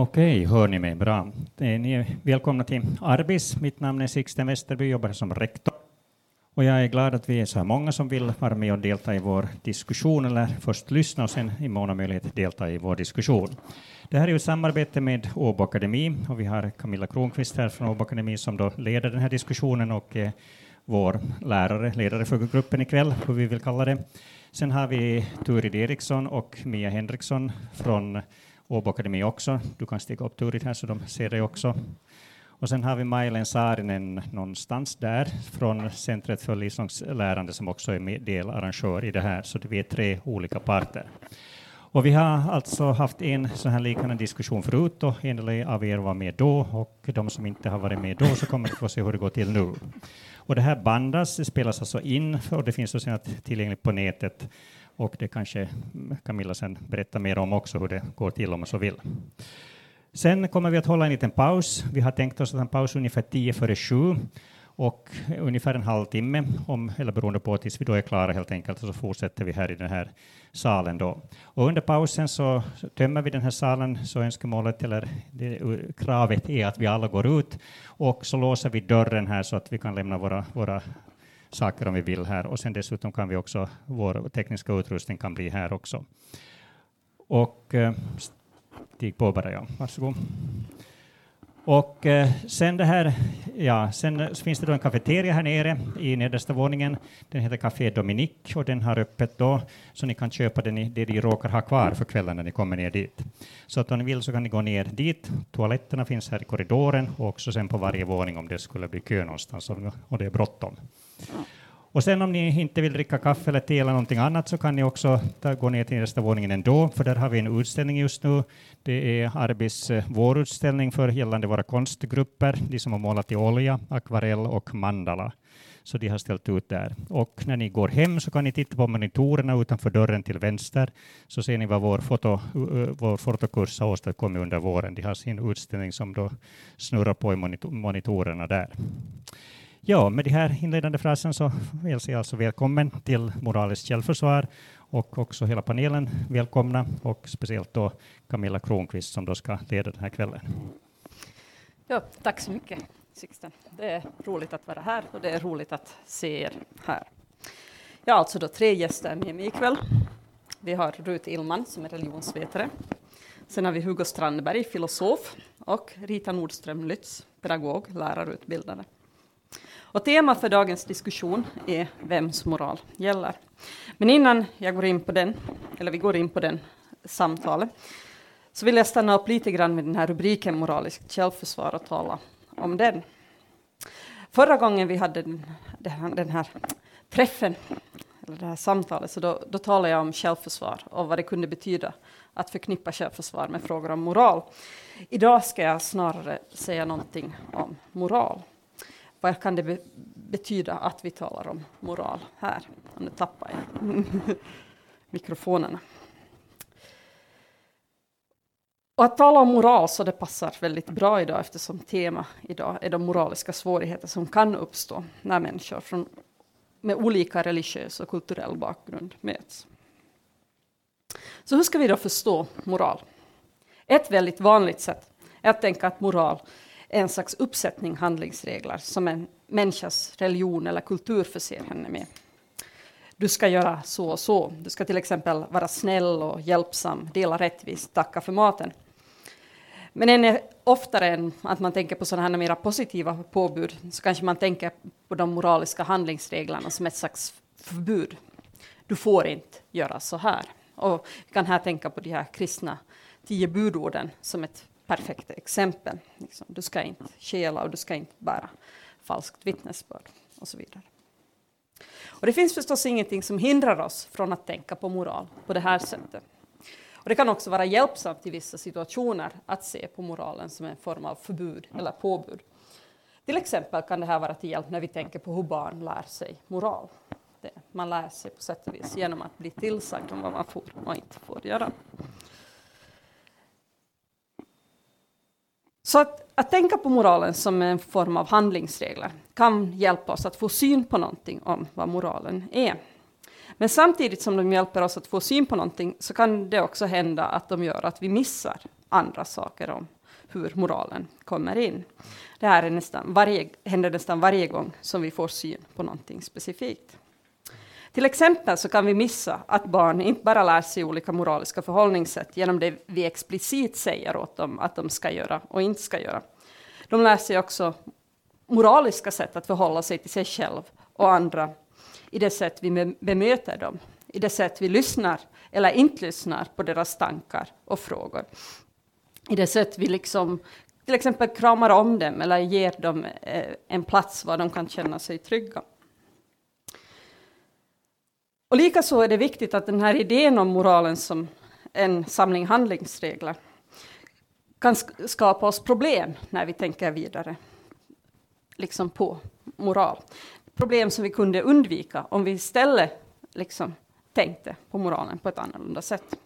Okej, hör ni mig bra. Eh, ni är välkomna till Arbis. Mitt namn är Sixten Westerby, jobbar som rektor. Och jag är glad att vi är så här många som vill vara med och delta i vår diskussion, eller först lyssna och sen i mån av möjlighet delta i vår diskussion. Det här är ju ett samarbete med Åbo Akademi och vi har Camilla Kronqvist här från Åbo Akademi som då leder den här diskussionen och är vår lärare, ledare för gruppen ikväll, hur vi vill kalla det. Sen har vi Turid Eriksson och Mia Henriksson från Åbo Akademi också. Du kan stiga upp turigt här så de ser dig också. Och sen har vi Maj-Len Saarinen någonstans där från Centret för livslångt lärande som också är delarrangör i det här, så vi är tre olika parter. Och vi har alltså haft en sån här liknande diskussion förut och en del av er var med då och de som inte har varit med då så kommer att få se hur det går till nu. Och det här bandas, det spelas alltså in och det finns också tillgängligt på nätet och det kanske Camilla sen berättar mer om också hur det går till om man så vill. Sen kommer vi att hålla en liten paus. Vi har tänkt oss att en paus ungefär tio före sju och ungefär en halvtimme, om, eller beroende på tills vi då är klara helt enkelt, så fortsätter vi här i den här salen då. Och under pausen så tömmer vi den här salen, så önskemålet eller det, kravet är att vi alla går ut och så låser vi dörren här så att vi kan lämna våra, våra saker om vi vill här och sen dessutom kan vi också, vår tekniska utrustning kan bli här också. Och eh, stig på bara, ja. Varsågod. Och eh, sen det här, ja, sen finns det då en kafeteria här nere i nedersta våningen. Den heter Café Dominique och den har öppet då, så ni kan köpa den i, det ni råkar ha kvar för kvällen när ni kommer ner dit. Så att om ni vill så kan ni gå ner dit. Toaletterna finns här i korridoren och också sen på varje våning om det skulle bli kö någonstans och det är bråttom. Och sen om ni inte vill dricka kaffe eller te eller någonting annat så kan ni också ta, gå ner till nästa våningen ändå, för där har vi en utställning just nu. Det är Arbis eh, vårutställning för gällande våra konstgrupper, de som har målat i olja, akvarell och mandala. Så de har ställt ut där. Och när ni går hem så kan ni titta på monitorerna utanför dörren till vänster, så ser ni vad vår, foto, vår fotokurs har åstadkommit under våren. De har sin utställning som då snurrar på i monitorerna där. Ja, med de här inledande frasen så vill jag alltså välkommen till Moraliskt självförsvar och också hela panelen välkomna och speciellt då Camilla Kronqvist som då ska leda den här kvällen. Ja, tack så mycket Sixten. Det är roligt att vara här och det är roligt att se er här. Jag har alltså då tre gäster med mig ikväll. Vi har Rut Illman som är religionsvetare. Sen har vi Hugo Strandberg, filosof och Rita Nordström Lytz, pedagog, lärarutbildare. Och temat för dagens diskussion är vems moral gäller. Men innan jag går in på den, eller vi går in på den samtalet, så vill jag stanna upp lite grann med den här rubriken moraliskt självförsvar och tala om den. Förra gången vi hade den, den här träffen, eller det här samtalet, så då, då talade jag om självförsvar och vad det kunde betyda att förknippa självförsvar med frågor om moral. Idag ska jag snarare säga någonting om moral vad kan det be betyda att vi talar om moral här? Nu tappar jag mikrofonerna. Och att tala om moral så det passar väldigt bra idag eftersom tema idag är de moraliska svårigheter som kan uppstå när människor från, med olika religiös och kulturell bakgrund möts. Så hur ska vi då förstå moral? Ett väldigt vanligt sätt är att tänka att moral en slags uppsättning handlingsregler som en människas religion eller kultur förser henne med. Du ska göra så och så. Du ska till exempel vara snäll och hjälpsam, dela rättvist, tacka för maten. Men ännu oftare än att man tänker på sådana här mera positiva påbud så kanske man tänker på de moraliska handlingsreglerna som ett slags förbud. Du får inte göra så här. Och vi kan här tänka på de här kristna tio budorden som ett perfekta exempel. Liksom, du ska inte stjäla och du ska inte bära falskt vittnesbörd och så vidare. Och det finns förstås ingenting som hindrar oss från att tänka på moral på det här sättet. Och det kan också vara hjälpsamt i vissa situationer att se på moralen som en form av förbud eller påbud. Till exempel kan det här vara till hjälp när vi tänker på hur barn lär sig moral. Det, man lär sig på sätt och vis genom att bli tillsagd om vad man får och inte får göra. Så att, att tänka på moralen som en form av handlingsregler kan hjälpa oss att få syn på någonting om vad moralen är. Men samtidigt som de hjälper oss att få syn på någonting så kan det också hända att de gör att vi missar andra saker om hur moralen kommer in. Det här är nästan varje, händer nästan varje gång som vi får syn på någonting specifikt. Till exempel så kan vi missa att barn inte bara lär sig olika moraliska förhållningssätt genom det vi explicit säger åt dem att de ska göra och inte ska göra. De lär sig också moraliska sätt att förhålla sig till sig själv och andra i det sätt vi bemöter dem, i det sätt vi lyssnar eller inte lyssnar på deras tankar och frågor. I det sätt vi liksom till exempel kramar om dem eller ger dem eh, en plats var de kan känna sig trygga. Och likaså är det viktigt att den här idén om moralen som en samling handlingsregler kan skapa oss problem när vi tänker vidare liksom på moral. Problem som vi kunde undvika om vi istället liksom tänkte på moralen på ett annorlunda sätt.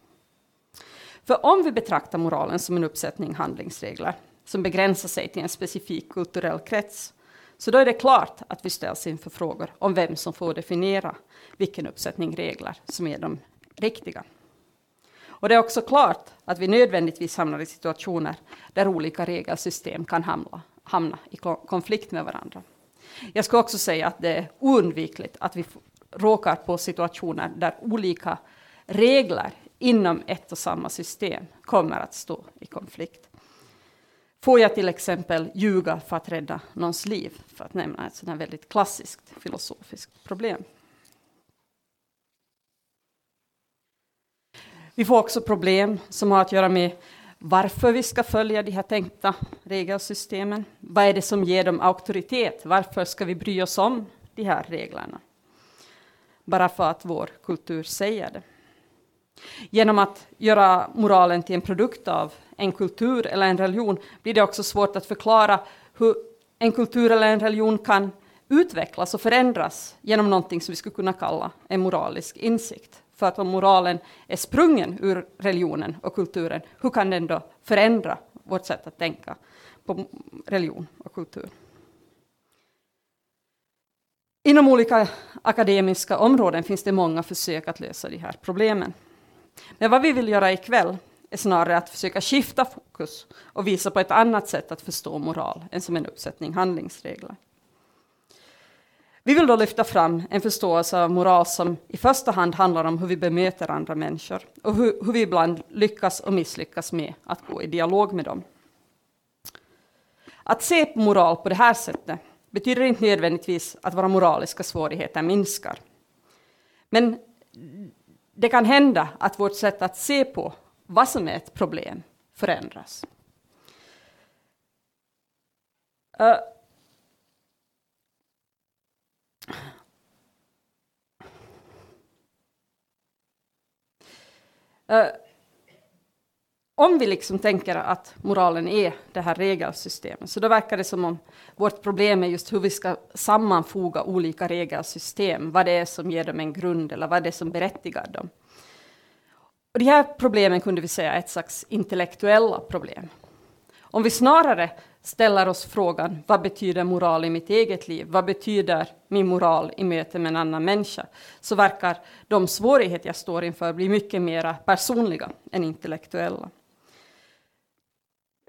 För om vi betraktar moralen som en uppsättning handlingsregler som begränsar sig till en specifik kulturell krets, så då är det klart att vi ställs inför frågor om vem som får definiera vilken uppsättning regler som är de riktiga. Och det är också klart att vi nödvändigtvis hamnar i situationer där olika regelsystem kan hamna, hamna i konflikt med varandra. Jag ska också säga att det är oundvikligt att vi råkar på situationer där olika regler inom ett och samma system kommer att stå i konflikt. Får jag till exempel ljuga för att rädda någons liv? För att nämna ett sådant väldigt klassiskt filosofiskt problem. Vi får också problem som har att göra med varför vi ska följa de här tänkta regelsystemen. Vad är det som ger dem auktoritet? Varför ska vi bry oss om de här reglerna? Bara för att vår kultur säger det. Genom att göra moralen till en produkt av en kultur eller en religion blir det också svårt att förklara hur en kultur eller en religion kan utvecklas och förändras genom någonting som vi skulle kunna kalla en moralisk insikt. För att om moralen är sprungen ur religionen och kulturen, hur kan den då förändra vårt sätt att tänka på religion och kultur? Inom olika akademiska områden finns det många försök att lösa de här problemen. Men vad vi vill göra ikväll är snarare att försöka skifta fokus och visa på ett annat sätt att förstå moral än som en uppsättning handlingsregler. Vi vill då lyfta fram en förståelse av moral som i första hand handlar om hur vi bemöter andra människor och hur, hur vi ibland lyckas och misslyckas med att gå i dialog med dem. Att se på moral på det här sättet betyder inte nödvändigtvis att våra moraliska svårigheter minskar. Men det kan hända att vårt sätt att se på vad som är ett problem förändras. Uh, uh, om vi liksom tänker att moralen är det här regelsystemet, så då verkar det som om vårt problem är just hur vi ska sammanfoga olika regelsystem, vad det är som ger dem en grund eller vad det är som berättigar dem. Och de här problemen kunde vi säga är ett slags intellektuella problem. Om vi snarare ställer oss frågan, vad betyder moral i mitt eget liv? Vad betyder min moral i möte med en annan människa? Så verkar de svårigheter jag står inför bli mycket mer personliga än intellektuella.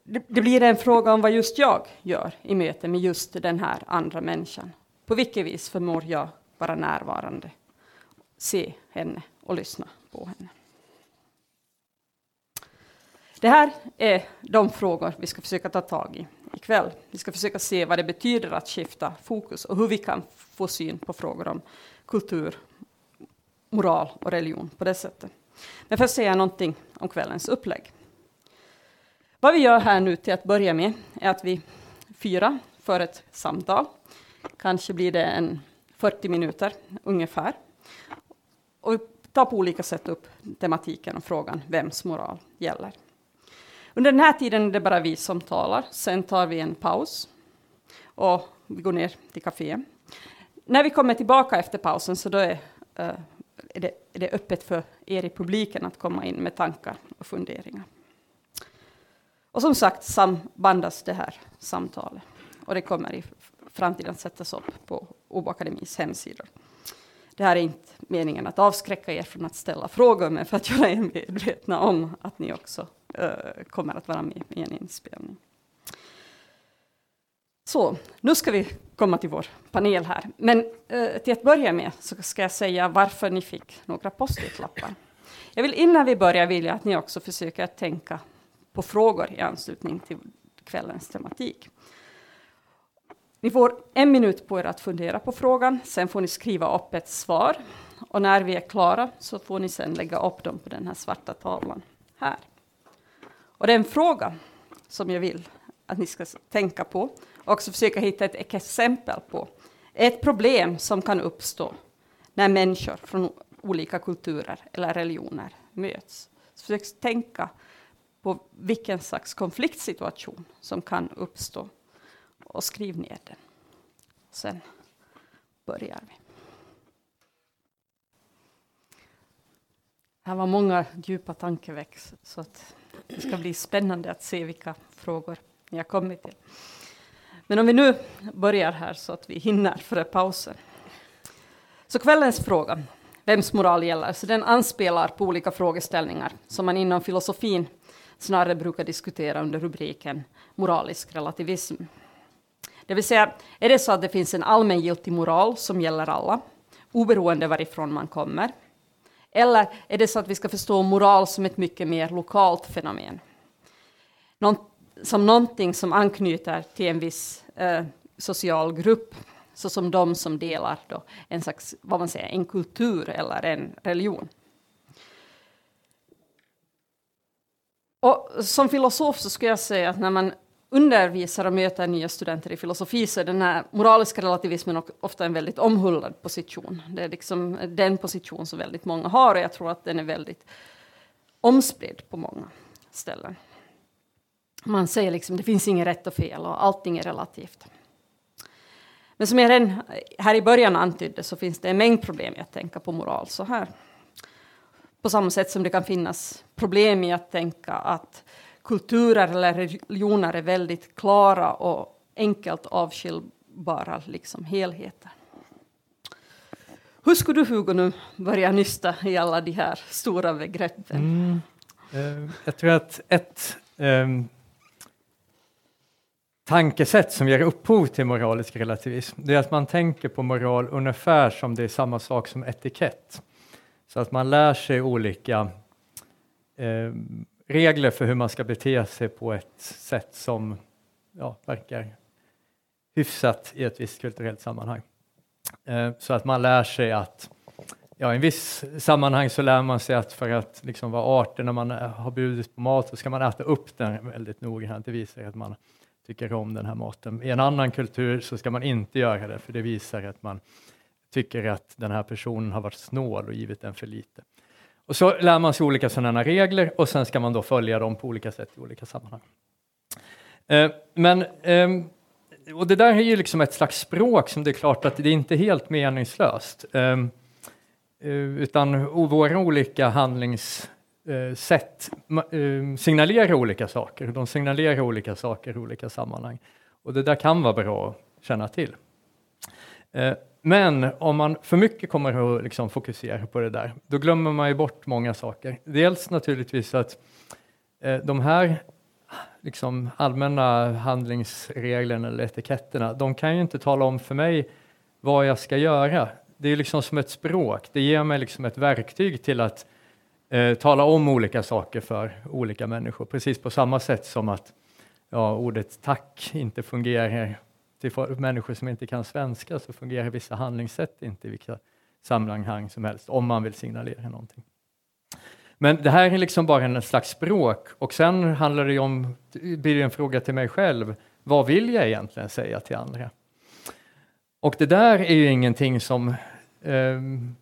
Det blir en fråga om vad just jag gör i möte med just den här andra människan. På vilket vis förmår jag vara närvarande, se henne och lyssna på henne? Det här är de frågor vi ska försöka ta tag i ikväll. Vi ska försöka se vad det betyder att skifta fokus och hur vi kan få syn på frågor om kultur, moral och religion på det sättet. Men först säger jag någonting om kvällens upplägg. Vad vi gör här nu till att börja med är att vi fyra för ett samtal. Kanske blir det en 40 minuter ungefär. Och vi tar på olika sätt upp tematiken och frågan vems moral gäller. Under den här tiden är det bara vi som talar. Sen tar vi en paus och vi går ner till kaféet. När vi kommer tillbaka efter pausen så då är, uh, är, det, är det öppet för er i publiken att komma in med tankar och funderingar. Och som sagt sambandas det här samtalet och det kommer i framtiden att sättas upp på OBO Akademis hemsidor. Det här är inte meningen att avskräcka er från att ställa frågor, men för att göra er medvetna om att ni också uh, kommer att vara med i en inspelning. Så, nu ska vi komma till vår panel här. Men uh, till att börja med så ska jag säga varför ni fick några post-it-lappar. Jag vill innan vi börjar vilja att ni också försöker tänka på frågor i anslutning till kvällens tematik. Ni får en minut på er att fundera på frågan, sen får ni skriva upp ett svar. Och när vi är klara så får ni sen lägga upp dem på den här svarta tavlan här. Och den fråga som jag vill att ni ska tänka på och också försöka hitta ett exempel på är ett problem som kan uppstå när människor från olika kulturer eller religioner möts. Så försök tänka på vilken slags konfliktsituation som kan uppstå och skriv ner den. Sen börjar vi. Här var många djupa tankeväx, så att det ska bli spännande att se vilka frågor ni har kommit till. Men om vi nu börjar här så att vi hinner före pausen. Så kvällens fråga, vems moral gäller, så den anspelar på olika frågeställningar som man inom filosofin snarare brukar diskutera under rubriken moralisk relativism. Det vill säga, är det så att det finns en allmängiltig moral som gäller alla, oberoende varifrån man kommer? Eller är det så att vi ska förstå moral som ett mycket mer lokalt fenomen? Någon, som någonting som anknyter till en viss eh, social grupp, såsom de som delar då en slags, vad man säger, en kultur eller en religion. Och som filosof så skulle jag säga att när man undervisar och möter nya studenter i filosofi så är den här moraliska relativismen ofta en väldigt omhuldad position. Det är liksom den position som väldigt många har och jag tror att den är väldigt omspridd på många ställen. Man säger liksom det finns inget rätt och fel och allting är relativt. Men som jag redan här i början antydde så finns det en mängd problem i att tänka på moral så här. På samma sätt som det kan finnas problem i att tänka att kulturer eller religioner är väldigt klara och enkelt avskiljbara liksom helheter. Hur skulle du Hugo nu börja nysta i alla de här stora begreppen? Mm. Uh, jag tror att ett um, tankesätt som ger upphov till moralisk relativism, det är att man tänker på moral ungefär som det är samma sak som etikett. Så att man lär sig olika eh, regler för hur man ska bete sig på ett sätt som ja, verkar hyfsat i ett visst kulturellt sammanhang. Eh, så att man lär sig att Ja, i en viss sammanhang så lär man sig att för att liksom vara artig när man eh, har bjudit på mat så ska man äta upp den väldigt noggrant. Det visar att man tycker om den här maten. I en annan kultur så ska man inte göra det för det visar att man tycker att den här personen har varit snål och givit den för lite. Och så lär man sig olika sådana regler och sen ska man då följa dem på olika sätt i olika sammanhang. Eh, men, eh, och det där är ju liksom ett slags språk som det är klart att det är inte helt meningslöst. Eh, eh utan våra olika handlingssätt eh, eh, signalerar olika saker. De signalerar olika saker i olika sammanhang. Och det där kan vara bra att känna till. Men om man för mycket kommer att liksom fokusera på det där, då glömmer man ju bort många saker. Dels naturligtvis att eh, de här liksom, allmänna handlingsreglerna eller etiketterna, de kan ju inte tala om för mig vad jag ska göra. Det är liksom som ett språk, det ger mig liksom ett verktyg till att eh, tala om olika saker för olika människor, precis på samma sätt som att ja, ordet tack inte fungerar till människor som inte kan svenska så fungerar vissa handlingssätt inte i vilka sammanhang som helst, om man vill signalera någonting. Men det här är liksom bara en slags språk och sen handlar det om, blir det en fråga till mig själv, vad vill jag egentligen säga till andra? Och det där är ju ingenting som eh,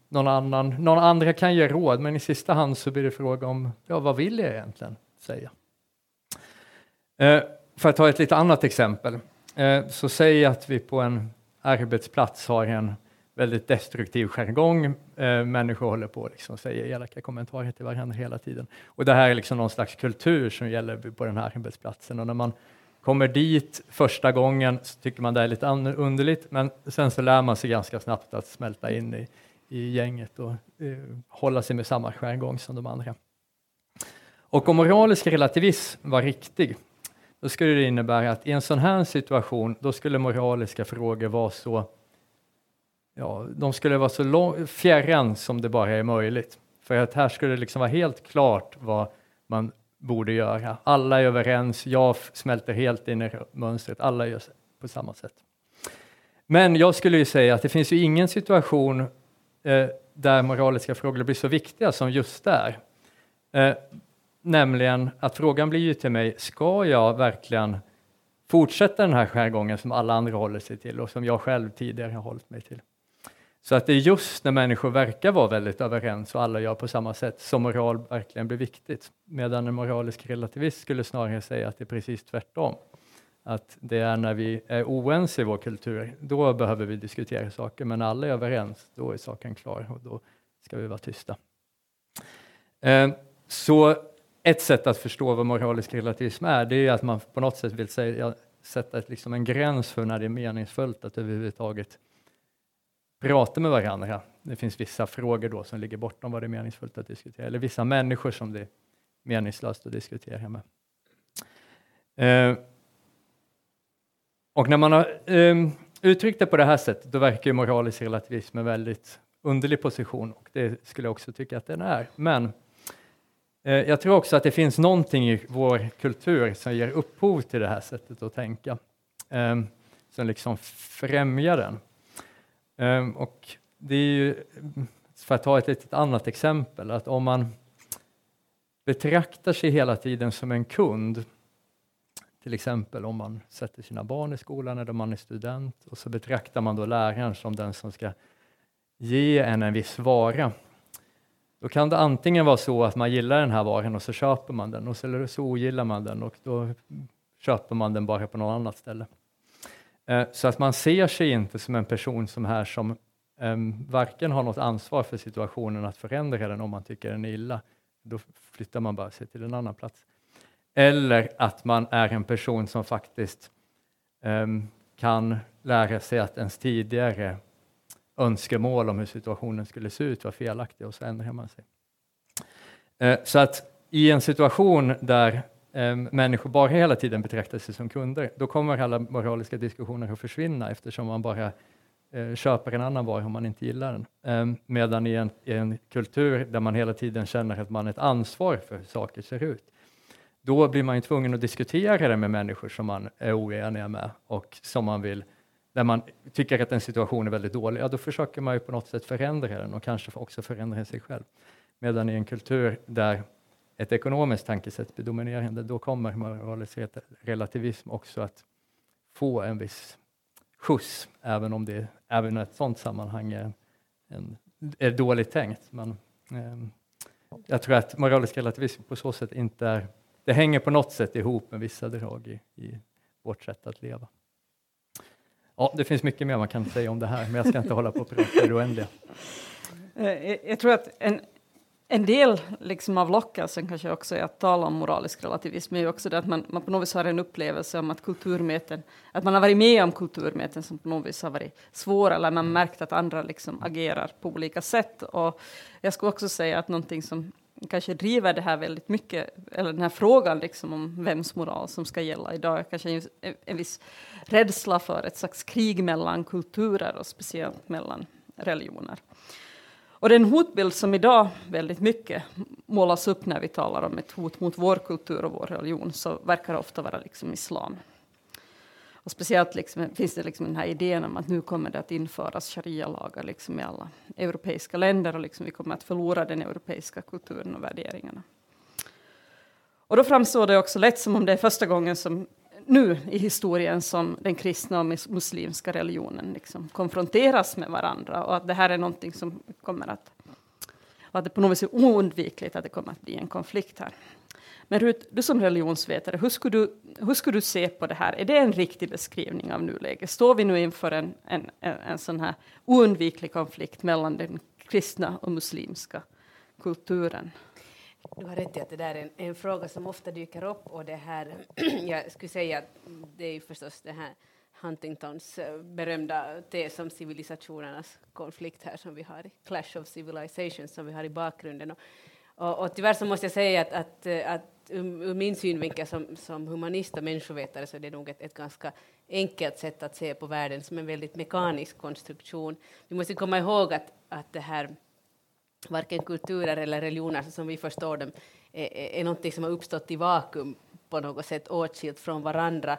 någon annan, någon andra kan ge råd, men i sista hand så blir det fråga om, ja vad vill jag egentligen säga? Eh, för att ta ett lite annat exempel. Eh, så säg att vi på en arbetsplats har en väldigt destruktiv jargong. Eh, människor håller på liksom och liksom säger elaka kommentarer till varandra hela tiden. Och det här är liksom någon slags kultur som gäller på den här arbetsplatsen. Och när man kommer dit första gången så tycker man det är lite underligt, men sen så lär man sig ganska snabbt att smälta in i, i gänget och eh, hålla sig med samma jargong som de andra. Och om moralisk relativism var riktig, då skulle det innebära att i en sån här situation, då skulle moraliska frågor vara så ja, de skulle vara så lång, fjärran som det bara är möjligt. För att här skulle det liksom vara helt klart vad man borde göra. Alla är överens, jag smälter helt in i mönstret, alla gör på samma sätt. Men jag skulle ju säga att det finns ju ingen situation eh, där moraliska frågor blir så viktiga som just där. Eh, nämligen att frågan blir ju till mig, ska jag verkligen fortsätta den här skärgången som alla andra håller sig till och som jag själv tidigare har hållit mig till? Så att det är just när människor verkar vara väldigt överens och alla gör på samma sätt som moral verkligen blir viktigt. Medan en moralisk relativist skulle snarare säga att det är precis tvärtom. Att det är när vi är oense i vår kultur, då behöver vi diskutera saker, men när alla är överens, då är saken klar och då ska vi vara tysta. Eh, så ett sätt att förstå vad moralisk relativism är, det är att man på något sätt vill säga, sätta ett, liksom en gräns för när det är meningsfullt att överhuvudtaget prata med varandra. Det finns vissa frågor då som ligger bortom vad det är meningsfullt att diskutera, eller vissa människor som det är meningslöst att diskutera med. Eh, och när man har eh, uttryckt det på det här sättet, då verkar ju moralisk relativism en väldigt underlig position och det skulle jag också tycka att den är. Men Eh, jag tror också att det finns någonting i vår kultur som ger upphov till det här sättet att tänka, ehm, som liksom främjar den. Ehm, och det är ju, för att ta ett, ett annat exempel, att om man betraktar sig hela tiden som en kund, till exempel om man sätter sina barn i skolan eller om man är student och så betraktar man då läraren som den som ska ge en en viss vara. Då kan det antingen vara så att man gillar den här varan och så köper man den och så, eller så ogillar man den och då köper man den bara på något annat ställe. Eh, så att man ser sig inte som en person som här som ehm, varken har något ansvar för situationen att förändra den om man tycker den är illa, då flyttar man bara sig till en annan plats. Eller att man är en person som faktiskt ehm, kan lära sig att ens tidigare önskemål om hur situationen skulle se ut var felaktiga och så ändrar man sig. Eh, så att i en situation där eh, människor bara hela tiden betraktar sig som kunder, då kommer alla moraliska diskussioner att försvinna eftersom man bara eh, köper en annan vara om man inte gillar den. Medan i en, i en, kultur där man hela tiden känner att man har ett ansvar för hur saker ser ut, då blir man ju tvungen att diskutera det med människor som man är oeniga med och som man vill där man tycker att en situation är väldigt dålig, ja då försöker man ju på något sätt förändra den och kanske också förändra sig själv. Medan i en kultur där ett ekonomiskt tankesätt blir dominerande, då kommer moralisk relativism också att få en viss skjuts, även om det även i ett sådant sammanhang är, en, är dåligt tänkt. Men, eh, jag tror att moralisk relativism på så sätt inte är, det hänger på något sätt ihop med vissa drag i, i vårt sätt att leva. Ja, det finns mycket mer man kan säga om det här, men jag ska inte hålla på och prata i det oändliga. Eh, eh, jag tror att en, en del liksom av lockelsen kanske också är att tala om moralisk relativism är ju också det att man, man på något vis har en upplevelse om att kulturmöten, att man har varit med om kulturmöten som på något vis har varit svåra eller man märkt att andra liksom agerar på olika sätt. Och jag skulle också säga att någonting som kanske driver det här väldigt mycket, eller den här frågan liksom om vems moral som ska gälla idag, kanske en, en viss rädsla för ett slags krig mellan kulturer och speciellt mellan religioner. Och den hotbild som idag väldigt mycket målas upp när vi talar om ett hot mot vår kultur och vår religion så verkar det ofta vara liksom islam. Och speciellt liksom, finns det liksom den här idén om att nu kommer det att införas sharia-lagar liksom i alla europeiska länder och liksom vi kommer att förlora den europeiska kulturen och värderingarna. Och då framstår det också lätt som om det är första gången som nu i historien som den kristna och muslimska religionen liksom konfronteras med varandra och att det här är någonting som kommer att och att det på något vis är oundvikligt att det kommer att bli en konflikt här. Men Rut, du som religionsvetare, hur skulle du, hur skulle du se på det här? Är det en riktig beskrivning av nuläget? Står vi nu inför en, en, en, en sån här oundviklig konflikt mellan den kristna och muslimska kulturen? Du har rätt i att det där är en, en, fråga som ofta dyker upp och det här, jag skulle säga att det är ju förstås det här Huntingtons eh, berömda tes om civilisationernas konflikt här som vi har i Clash of Civilizations som vi har i bakgrunden. Och, Och, och tyvärr så måste jag säga att, att, eh, att ur min synvinkel som, som humanist och människovetare så är det nog ett, ett ganska enkelt sätt att se på världen som en väldigt mekanisk konstruktion. Vi måste komma ihåg att, att det här varken kulturer eller religioner som vi förstår dem är, är, är någonting som har uppstått i vakuum på något sätt åtskilt från varandra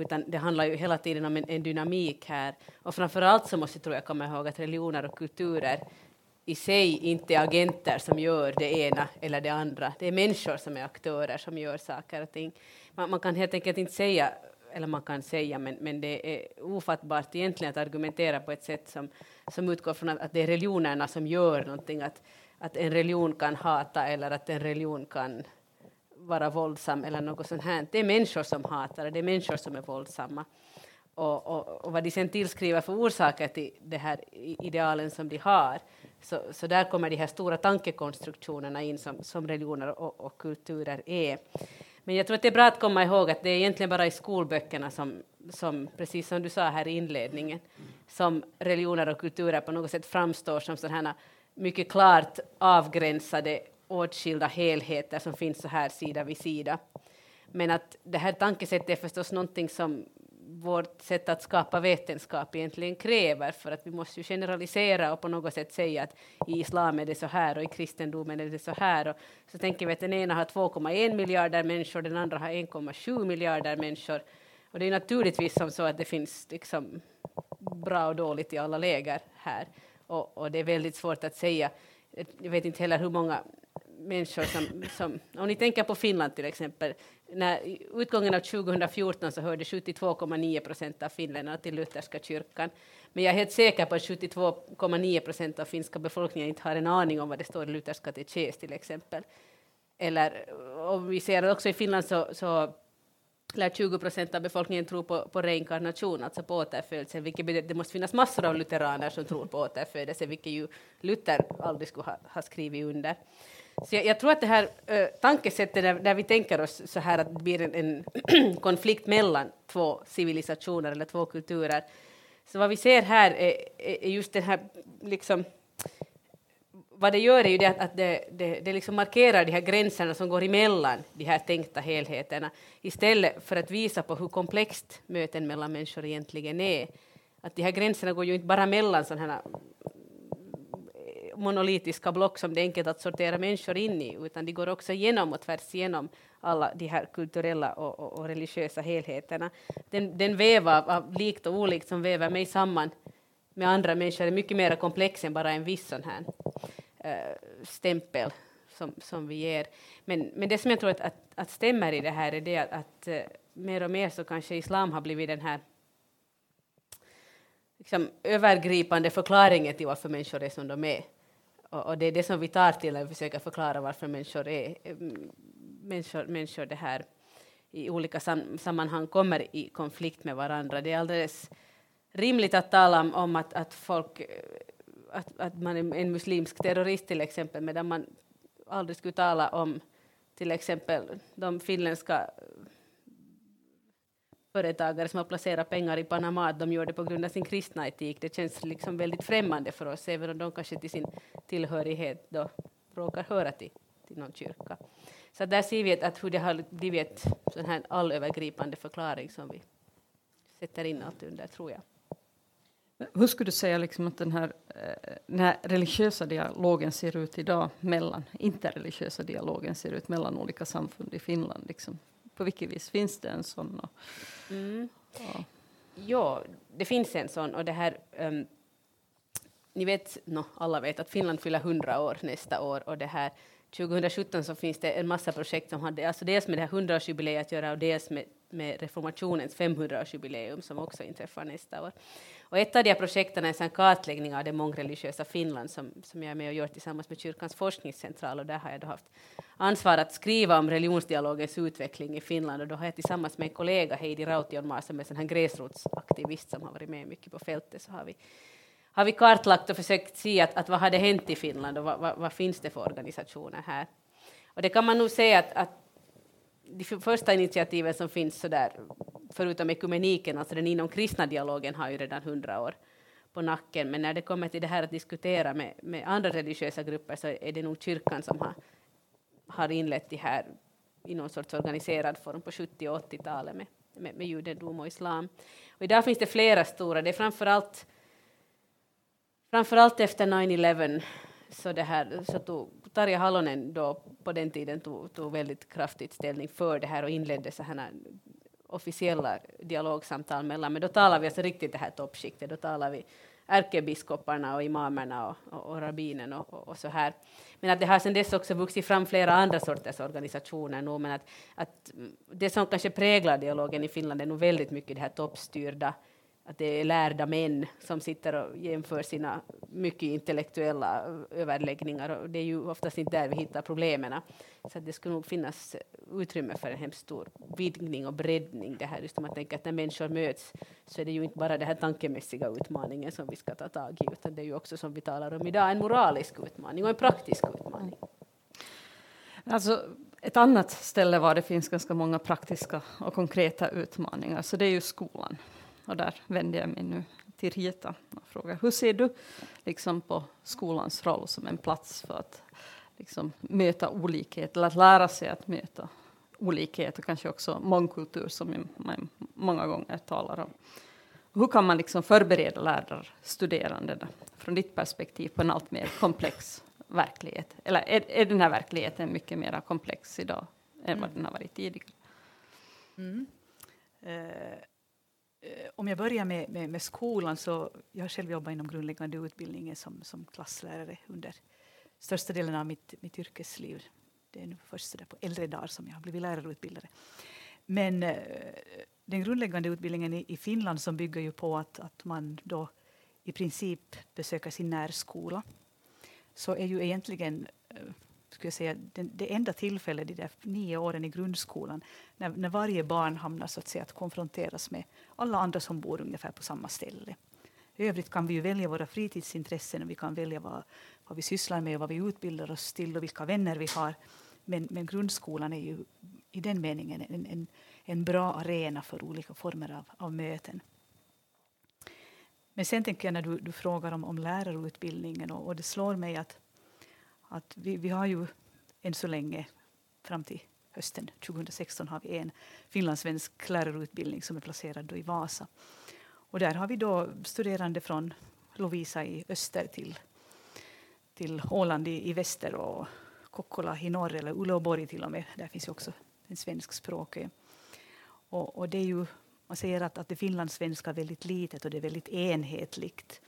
utan det handlar ju hela tiden om en, en dynamik här. Och framför allt så måste tror jag komma ihåg att religioner och kulturer i sig inte är agenter som gör det ena eller det andra. Det är människor som är aktörer som gör saker och ting. Man, man kan helt enkelt inte säga, eller man kan säga, men, men det är ofattbart egentligen att argumentera på ett sätt som, som utgår från att, att det är religionerna som gör någonting, att, att en religion kan hata eller att en religion kan vara våldsam eller något sånt här. Det är människor som hatar, det är människor som är våldsamma. Och, och, och vad de sen tillskriver för orsaker till det här idealen som de har, så, så där kommer de här stora tankekonstruktionerna in som, som religioner och, och kulturer är. Men jag tror att det är bra att komma ihåg att det är egentligen bara i skolböckerna som, som precis som du sa här i inledningen, som religioner och kulturer på något sätt framstår som sådana mycket klart avgränsade åtskilda helheter som finns så här sida vid sida. Men att det här tankesättet är förstås någonting som vårt sätt att skapa vetenskap egentligen kräver, för att vi måste ju generalisera och på något sätt säga att i islam är det så här och i kristendomen är det så här. Och så tänker vi att den ena har 2,1 miljarder människor, den andra har 1,7 miljarder människor. Och det är naturligtvis som så att det finns liksom bra och dåligt i alla läger här. Och, och det är väldigt svårt att säga. Jag vet inte heller hur många människor som, som, om ni tänker på Finland till exempel, när utgången av 2014 så hörde 72,9 procent av finländarna till lutherska kyrkan. Men jag är helt säker på att 72,9 procent av finska befolkningen inte har en aning om vad det står i lutherska katekes till exempel. Eller om vi ser också i Finland så, så lär 20 procent av befolkningen tro på, på reinkarnation, alltså på återfödelse, vilket betyder, det måste finnas massor av lutheraner som tror på återfödelse, vilket ju Luther aldrig skulle ha, ha skrivit under. Så jag, jag, tror att det här uh, tankesättet, där, där, vi tänker oss så här att det blir en, en konflikt mellan två civilisationer eller två kulturer, så vad vi ser här är, är just den här liksom, vad det gör är ju det att, att det, det, det liksom markerar de här gränserna som går emellan de här tänkta helheterna istället för att visa på hur komplext möten mellan människor egentligen är. Att de här gränserna går ju inte bara mellan sådana här monolitiska block som det är enkelt att sortera människor in i, utan de går också igenom och tvärs igenom alla de här kulturella och, och, och religiösa helheterna. Den, den väv av, av likt och olikt som väver mig samman med andra människor är mycket mer komplex än bara en viss sån här äh, stämpel som, som vi ger. Men, men det som jag tror att, att, att stämmer i det här är det att, att äh, mer och mer så kanske islam har blivit den här liksom, övergripande förklaringen till varför människor är som de är. Och, och, det är det som vi tar till när vi försöker förklara varför människor, är, eh, människor, människor det här i olika sam sammanhang kommer i konflikt med varandra. Det är alldeles rimligt att tala om, om att, att, folk, eh, att, att man är en muslimsk terrorist till exempel, medan man aldrig skulle tala om till exempel de finländska företagare som har placerat pengar i Panama, att de gör det på grund av sin kristna etik. Det känns liksom väldigt främmande för oss, även om de kanske till sin tillhörighet då råkar höra till, till någon kyrka. Så där ser vi att hur det har blivit en sån här allövergripande förklaring som vi sätter in allt under, tror jag. Hur skulle du säga liksom att den här, eh, den här religiösa dialogen ser ut idag mellan, interreligiösa dialogen ser ut mellan olika samfund i Finland? Liksom? På vilket vis finns det en sån? Och, mm. ja. ja. det finns en sån och det här um, ni vet, no, alla vet att Finland fyller 100 år nästa år och det här 2017 så finns det en massa projekt som hade alltså dels med det här 100-årsjubileet att göra och dels med, med reformationens 500-årsjubileum som också inträffar nästa år. Och ett av de här projekten är en kartläggning av det mångreligiösa Finland som, som jag är med och gör tillsammans med Kyrkans forskningscentral och där har jag då haft ansvar att skriva om religionsdialogens utveckling i Finland och då har jag tillsammans med en kollega Heidi Rautionmaa som är en gräsrotsaktivist som har varit med mycket på fältet så har vi har vi kartlagt och försökt se att, att vad har det hänt i Finland och vad, vad, vad, finns det för organisationer här. Och det kan man nog säga att, att de första initiativen som finns så där, förutom ekumeniken, alltså den inom kristna dialogen har ju redan hundra år på nacken, men när det kommer till det här att diskutera med, med andra religiösa grupper så är det nog kyrkan som har har inlett det här i någon sorts organiserad form på 70 och 80-talet med, med, med judendom och islam. Och idag finns det flera stora, det är framförallt framförallt efter 9-11 så, det här, så tog Tarja Halonen då på den tiden tog, tog väldigt kraftigt ställning för det här och inledde så här officiella dialogsamtal mellan, men då talar vi alltså riktigt det här toppskiktet, då talar vi ärkebiskoparna och imamerna och, och, och rabbinen och, och, och, så här. Men att det har sedan dess också vuxit fram flera andra sorters organisationer nu, men att, att det som kanske präglar dialogen i Finland är nog väldigt mycket det här toppstyrda att det är lärda män som sitter och jämför sina mycket intellektuella överläggningar och det är ju oftast inte där vi hittar problemen. Så det skulle nog finnas utrymme för en hemskt stor vidgning och breddning. Det här just om man tänker att när människor möts så är det ju inte bara den här tankemässiga utmaningen som vi ska ta tag i utan det är ju också som vi talar om idag en moralisk utmaning och en praktisk utmaning. Alltså, ett annat ställe var det finns ganska många praktiska och konkreta utmaningar så det är ju skolan. Och där vänder jag mig nu till Rita och frågar hur ser du liksom, på skolans roll som en plats för att liksom, möta olikhet eller att lära sig att möta olikhet och kanske också mångkultur som man många gånger talar om. Hur kan man liksom förbereda lärarstuderande från ditt perspektiv på en allt mer komplex verklighet? Eller är, är den här verkligheten mycket mer komplex idag än vad mm. den har varit tidigare? Mm. Eh, Eh, om jag börjar med, med, med, skolan så jag har själv jobbat inom grundläggande utbildningen som, som klasslärare under största delen av mitt, mitt yrkesliv. Det är nu först där på äldre dagar som jag har blivit lärarutbildare. Men eh, den grundläggande utbildningen i, i, Finland som bygger ju på att, att man då i princip besöker sin närskola så är ju egentligen eh, skulle jag säga, det, det enda tillfället, de där nio åren i grundskolan, när, när varje barn hamnar så att säga att konfronteras med alla andra som bor ungefär på samma ställe. I övrigt kan vi ju välja våra fritidsintressen och vi kan välja vad, vad vi sysslar med och vad vi utbildar oss till och vilka vänner vi har. Men, men grundskolan är ju i den meningen en, en, en bra arena för olika former av, av möten. Men sen tänker jag när du, du frågar om, om lärarutbildningen och, och det slår mig att att vi, vi har ju än så länge, fram till hösten 2016, har vi en finlandssvensk lärarutbildning som är placerad i Vasa. Och där har vi då studerande från Lovisa i öster till, till Åland i, i väster och Kokkola i norr, eller Uleåborg till och med. Där finns ju också en svenskspråkig. Och, och det är ju, man säger att, att det finlandssvenska är väldigt litet och det är väldigt enhetligt.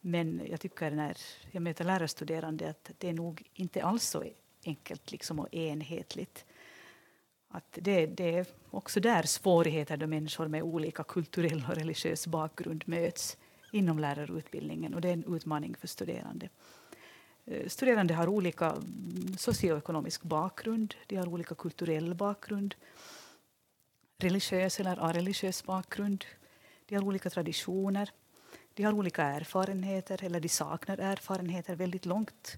Men jag tycker när jag möter lärarstuderande att det är nog inte alls så enkelt liksom och enhetligt. Att det, det är också där svårigheter då människor med olika kulturell och religiös bakgrund möts inom lärarutbildningen och det är en utmaning för studerande. Eh, studerande har olika socioekonomisk bakgrund, de har olika kulturell bakgrund, religiös eller areligiös bakgrund, de har olika traditioner. De har olika erfarenheter, eller de saknar erfarenheter väldigt långt.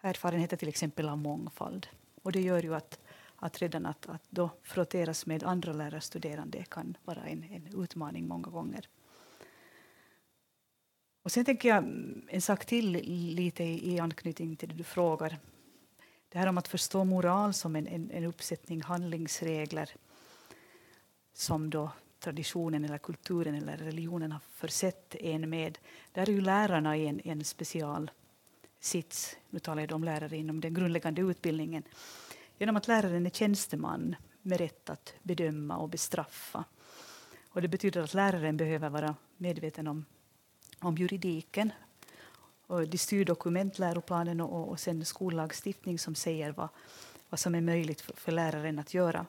Erfarenheter till exempel av mångfald. Och det gör ju att, att redan att, att då frotteras med andra lärarstuderande kan vara en, en utmaning många gånger. Och sen tänker jag en sak till lite i, i anknytning till det du frågar. Det här om att förstå moral som en, en, en uppsättning handlingsregler som då traditionen eller kulturen eller religionen har försett en med. Där är ju lärarna i en, en special sits. Nu talar jag om lärare inom den grundläggande utbildningen. Genom att läraren är tjänsteman med rätt att bedöma och bestraffa. Och det betyder att läraren behöver vara medveten om, om juridiken och de styrdokument, läroplanen och, och sen skollagstiftning som säger vad, vad som är möjligt för, för läraren att göra.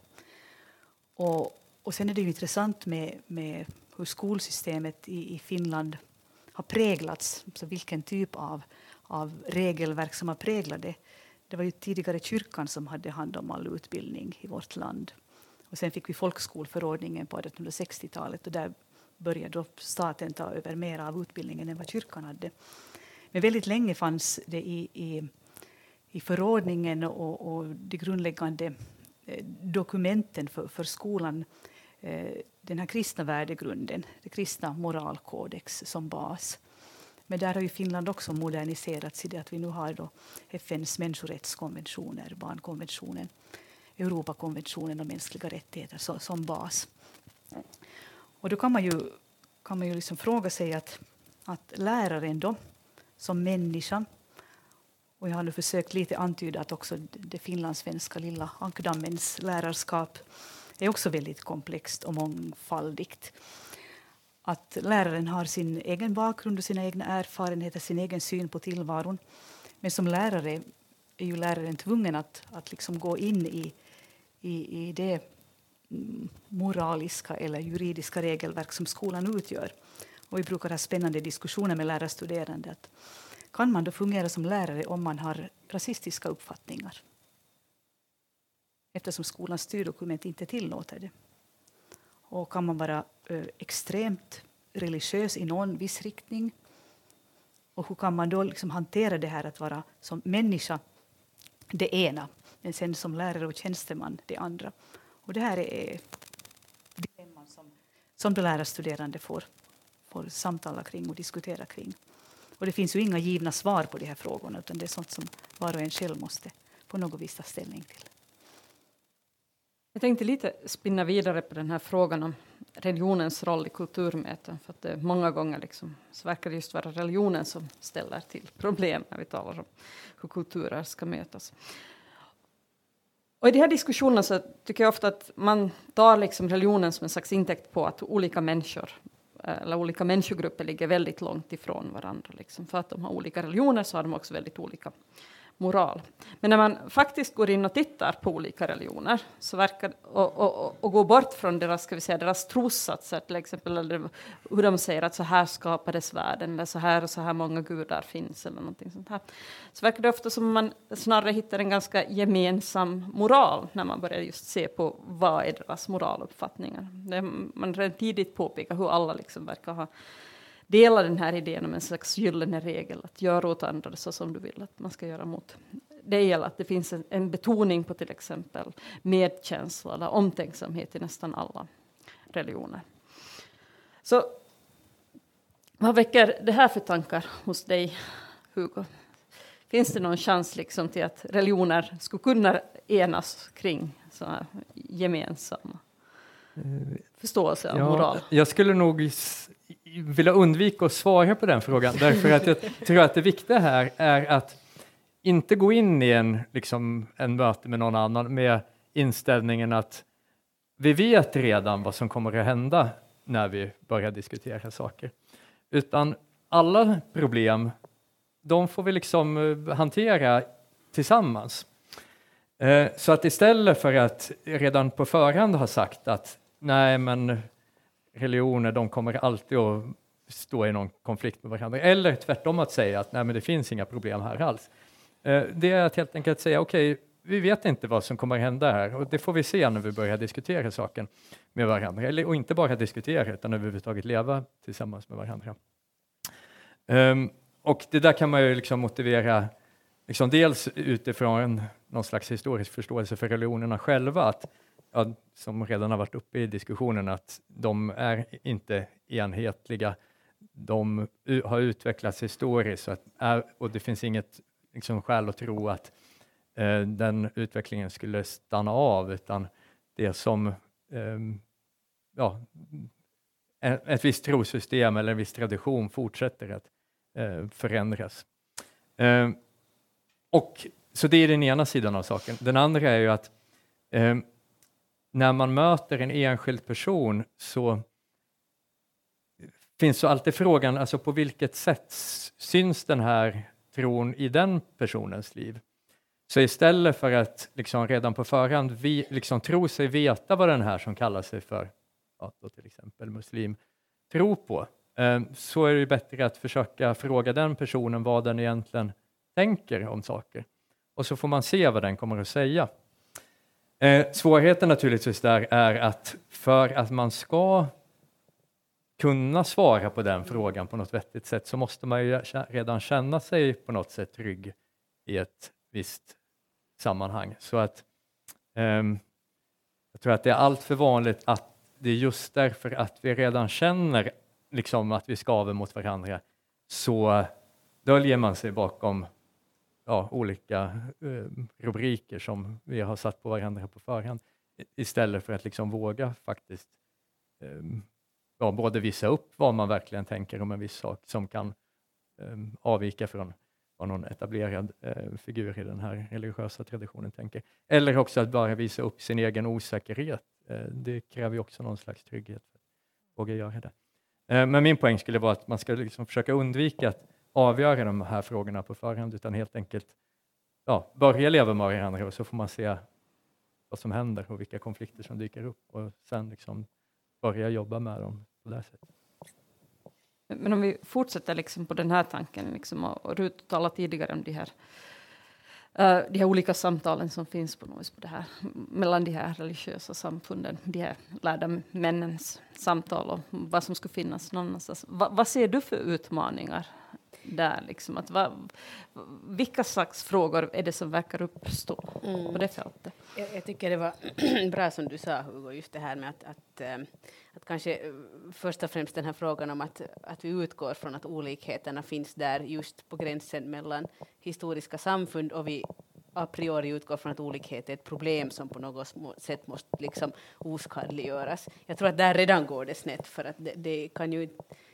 Och, och sen är det ju intressant med, med hur skolsystemet i, i Finland har präglats, så vilken typ av, av regelverk som har präglat det. Det var ju tidigare kyrkan som hade hand om all utbildning i vårt land. Och sen fick vi folkskolförordningen på 1860-talet och där började då staten ta över mer av utbildningen än vad kyrkan hade. Men väldigt länge fanns det i, i, i förordningen och, och de grundläggande eh, dokumenten för, för skolan Eh, Eh, den här kristna värdegrunden, den kristna moralkodex som bas. Men där har ju Finland också moderniserats i det att vi nu har då FNs människorättskonventioner, barnkonventionen, Europakonventionen om mänskliga rättigheter så, som bas. Och då kan man ju, kan man ju liksom fråga sig att, att läraren då, som människa och jag har nu försökt lite antyda att också det finlandssvenska lilla ankdammens lärarskap är också väldigt komplext och mångfaldigt. Att läraren har sin egen bakgrund och sina egna erfarenheter, sin egen syn på tillvaron. Men som lärare är ju läraren tvungen att, att liksom gå in i, i, i det mm, moraliska eller juridiska regelverk som skolan utgör. Och vi brukar ha spännande diskussioner med lärarstuderande. Att kan man då fungera som lärare om man har rasistiska uppfattningar? Eftersom skolans styrdokument inte tillåter det. Och kan man vara eh, extremt religiös i någon viss riktning? Och hur kan man då liksom hantera det här att vara som människa det ena, men sen som lärare och tjänsteman det andra? Och det här är dilemman som, som de lärarstuderande får, får samtala kring och diskutera kring. Och det finns ju inga givna svar på de här frågorna utan det är sånt som var och en själv måste på något vis ta ställning till. Jag tänkte lite spinna vidare på den här frågan om religionens roll i kulturmöten. För att det många gånger liksom, så verkar det just vara religionen som ställer till problem när vi talar om hur kulturer ska mötas. Och I de här diskussionerna så tycker jag ofta att man tar liksom religionen som en slags intäkt på att olika människor eh, eller olika människogrupper ligger väldigt långt ifrån varandra. Liksom. För att de har olika religioner så har de också väldigt olika moral. Men när man faktiskt går in och tittar på olika religioner så verkar, och, och, och går bort från deras, ska vi säga, deras trossatser, till exempel eller hur de säger att så här skapades världen, eller så här och så här många gudar finns, eller någonting sånt här. Så verkar det ofta som man snarare hittar en ganska gemensam moral när man börjar just se på vad är deras moraluppfattningar. Det, man redan tidigt påpekar hur alla liksom verkar ha dela den här idén om en slags gyllene regel, att göra åt andra så som du vill att man ska göra mot dig, eller att det finns en, en betoning på till exempel medkänsla eller omtänksamhet i nästan alla religioner. Så vad väcker det här för tankar hos dig, Hugo? Finns det någon chans liksom till att religioner skulle kunna enas kring sådana gemensamma eh, förståelse av ja, moral? Jag skulle nog vilja undvika att svara på den frågan därför att jag tror att det viktiga här är att inte gå in i en, liksom, en möte med någon annan med inställningen att vi vet redan vad som kommer att hända när vi börjar diskutera saker. Utan alla problem, de får vi liksom eh, hantera tillsammans. Eh, så att istället för att redan på förhand ha sagt att nej, men religioner, de kommer alltid att stå i någon konflikt med varandra. Eller tvärtom att säga att nej, men det finns inga problem här alls. Eh, det är att helt enkelt säga okej, okay, vi vet inte vad som kommer att hända här och det får vi se när vi börjar diskutera saken med varandra. Eller, och inte bara diskutera utan överhuvudtaget leva tillsammans med varandra. Um, och det där kan man ju liksom motivera liksom dels utifrån någon slags historisk förståelse för religionerna själva, att ja, som redan har varit uppe i diskussionen, att de är inte enhetliga. De har utvecklats historiskt att, och det finns inget liksom, skäl att tro att eh, den utvecklingen skulle stanna av, utan det som eh, ja, ett visst trosystem eller en viss tradition fortsätter att eh, förändras. Eh, och, så det är den ena sidan av saken. Den andra är ju att eh, när man möter en enskild person så finns så alltid frågan, alltså på vilket sätt syns den här tron i den personens liv? Så istället för att liksom redan på förhand vi, liksom tro sig veta vad den här som kallar sig för ja, till exempel muslim tror på, eh, så är det bättre att försöka fråga den personen vad den egentligen tänker om saker. Och så får man se vad den kommer att säga. Eh, svårigheten naturligtvis där är att för att man ska kunna svara på den frågan på något vettigt sätt så måste man ju redan känna sig på något sätt trygg i ett visst sammanhang. Så att eh, jag tror att det är allt för vanligt att det är just därför att vi redan känner liksom att vi skaver mot varandra så döljer man sig bakom ja, olika eh, rubriker som vi har satt på varandra på förhand istället för att liksom våga faktiskt eh, ja, både visa upp vad man verkligen tänker om en viss sak som kan eh, avvika från vad någon etablerad eh, figur i den här religiösa traditionen tänker. Eller också att bara visa upp sin egen osäkerhet. Eh, det kräver ju också någon slags trygghet för att våga göra det. Eh, men min poäng skulle vara att man ska liksom försöka undvika att avgöra de här frågorna på förhand, utan helt enkelt ja, börja leva med varandra och så får man se vad som händer och vilka konflikter som dyker upp och sen liksom börja jobba med dem på det sättet. Men om vi fortsätter liksom på den här tanken, liksom, och Rut talade tidigare om de här, uh, de här olika samtalen som finns på, något, på det här, mellan de här religiösa samfunden, de här lärda männens samtal och vad som skulle finnas någonstans. Va, vad ser du för utmaningar där? Liksom, att va, vilka slags frågor är det som verkar uppstå mm. på det fältet? Jag, jag, tycker det var bra som du sa, Hugo, just det här med att, att, eh, att kanske eh, först och främst den här frågan om att, att vi utgår från att olikheterna finns där just på gränsen mellan historiska samfund och vi a priori utgår från att olikhet är ett problem som på något sätt måste liksom oskadliggöras. Jag tror att där redan går det snett för att det, det kan ju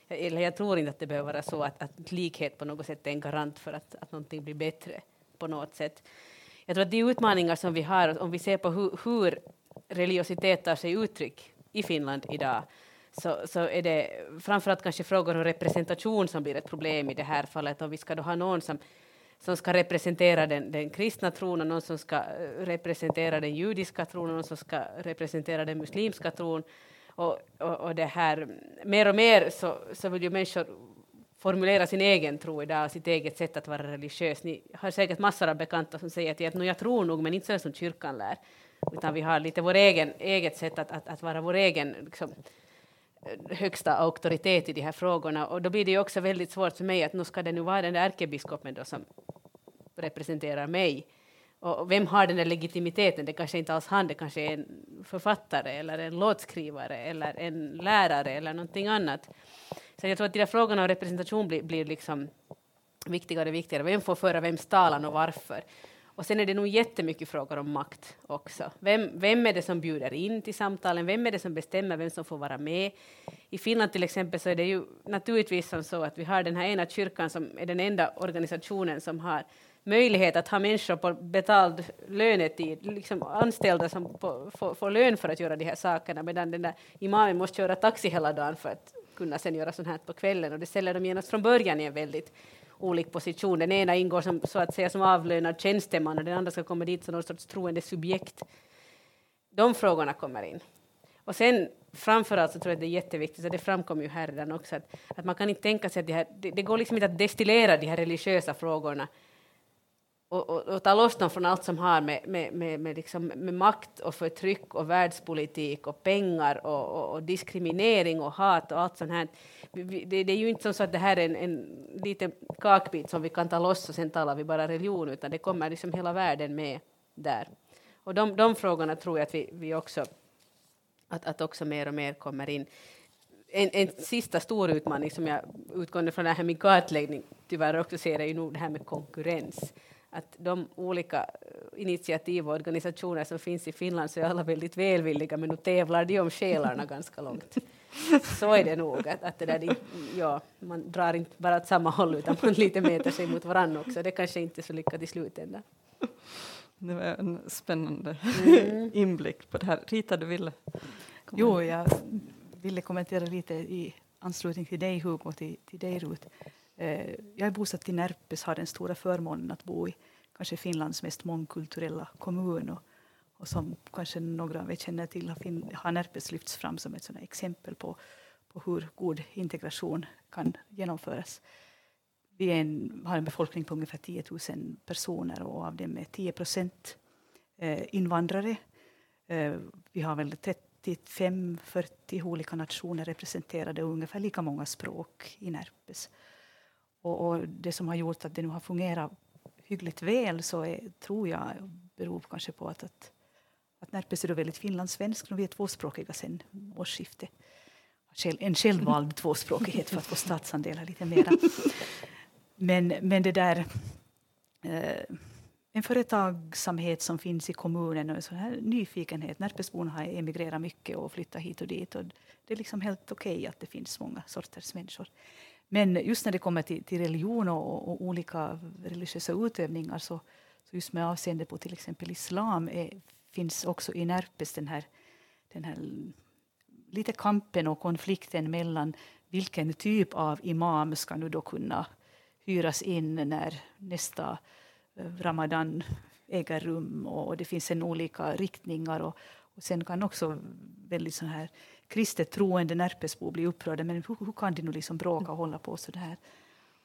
eller jag tror inte att det behöver vara så att, att likhet på något sätt är en garant för att, att någonting blir bättre på något sätt. Jag tror att de utmaningar som vi har, om vi ser på hur, hur religiositet tar sig uttryck i Finland idag, så, så är det framförallt kanske frågor om representation som blir ett problem i det här fallet. om vi ska då ha någon som, som ska representera den, den kristna tron och någon som ska eh, representera den judiska tron och någon som ska representera den muslimska tron. Och, och, och, det här, mer och mer så, så vill ju människor formulera sin egen tro idag, sitt eget sätt att vara religiös. Ni har säkert massor av bekanta som säger till att jag tror nog, men inte så som kyrkan lär, utan vi har lite vår egen, eget sätt att, att, att vara vår egen liksom, högsta auktoritet i de här frågorna. Och då blir det ju också väldigt svårt för mig att nu ska det nu vara den där ärkebiskopen då som representerar mig. Och vem har den där legitimiteten? Det kanske inte alls han, det kanske är en författare eller en låtskrivare eller en lärare eller någonting annat. Så jag tror att de där frågorna om representation blir, blir liksom viktigare och viktigare. Vem får föra vems talan och varför? Och sen är det nog jättemycket frågor om makt också. Vem, vem är det som bjuder in till samtalen? Vem är det som bestämmer vem som får vara med? I Finland till exempel så är det ju naturligtvis som så att vi har den här ena kyrkan som är den enda organisationen som har möjlighet att ha människor på betald lönetid, liksom anställda som får, får lön för att göra de här sakerna, medan den där imamen måste köra taxi hela dagen för att kunna sen göra sånt här på kvällen. Och det ställer dem genast från början i en väldigt olik position. Den ena ingår som, så att säga som avlönad tjänsteman och den andra ska komma dit som någon sorts troende subjekt. De frågorna kommer in. Och sen framförallt så tror jag det är jätteviktigt, så det framkom ju här redan också, att, att man kan inte tänka sig att det, här, det, det går liksom inte att destillera de här religiösa frågorna och, och, och ta loss dem från allt som har med, med, med, med, liksom, med makt och förtryck och världspolitik och pengar och, och, och diskriminering och hat och allt sånt här. Det, det, är ju inte som så att det här är en, en liten kakbit som vi kan ta loss och sen talar vi bara religion, utan det kommer liksom hela världen med där. Och de, de frågorna tror jag att vi, vi också, att, att också mer och mer kommer in. En, en sista stor utmaning som jag utgående från det här min kartläggning tyvärr också ser är ju nog det här med konkurrens att de olika eh, initiativ och organisationer som finns i Finland så är alla väldigt välvilliga, men nu tävlar de om själarna ganska långt. Så är det nog, att, att det där, ja, man drar inte bara åt samma håll utan man lite mäter sig mot varandra också. Det kanske inte är så lyckat i slutändan. Det var en spännande mm. inblick på det här. Rita, du ville? Jo, jag ville kommentera lite i anslutning till dig, Hugo, och till, till dig, Ruth. Eh, jag är bosatt i Närpes, har den stora förmånen att bo i kanske Finlands mest mångkulturella kommun. Och, och som kanske några av er känner till har, har Närpes lyfts fram som ett sådant exempel på, på hur god integration kan genomföras. Vi en, har en befolkning på ungefär 10 000 personer och av dem är 10 procent eh, invandrare. Eh, vi har väl 35-40 olika nationer representerade och ungefär lika många språk i Närpes. Och, och, det som har gjort att det nu har fungerat hyggligt väl så är, tror jag beror kanske på att, att, att Närpes är väldigt finlandssvensk. Vi är tvåspråkiga sedan årsskiftet. en självvald tvåspråkighet för att få statsandelar lite mera. Men, men det där eh, en företagsamhet som finns i kommunen och en sån här nyfikenhet. Närpesborna har emigrerat mycket och flyttat hit och dit. Och det är liksom helt okej okay att det finns många sorters människor. Men just när det kommer till, till religion och, och, olika religiösa utövningar så, så just med avseende på till exempel islam är, finns också i Närpes den här, den här lite kampen och konflikten mellan vilken typ av imam ska nu då kunna hyras in när nästa eh, ramadan äger rum och det finns en olika riktningar och, och sen kan också väldigt så här kristet troende Närpesbo bli upprörda. Men hur, hur, kan de nu liksom bråka och hålla på så där?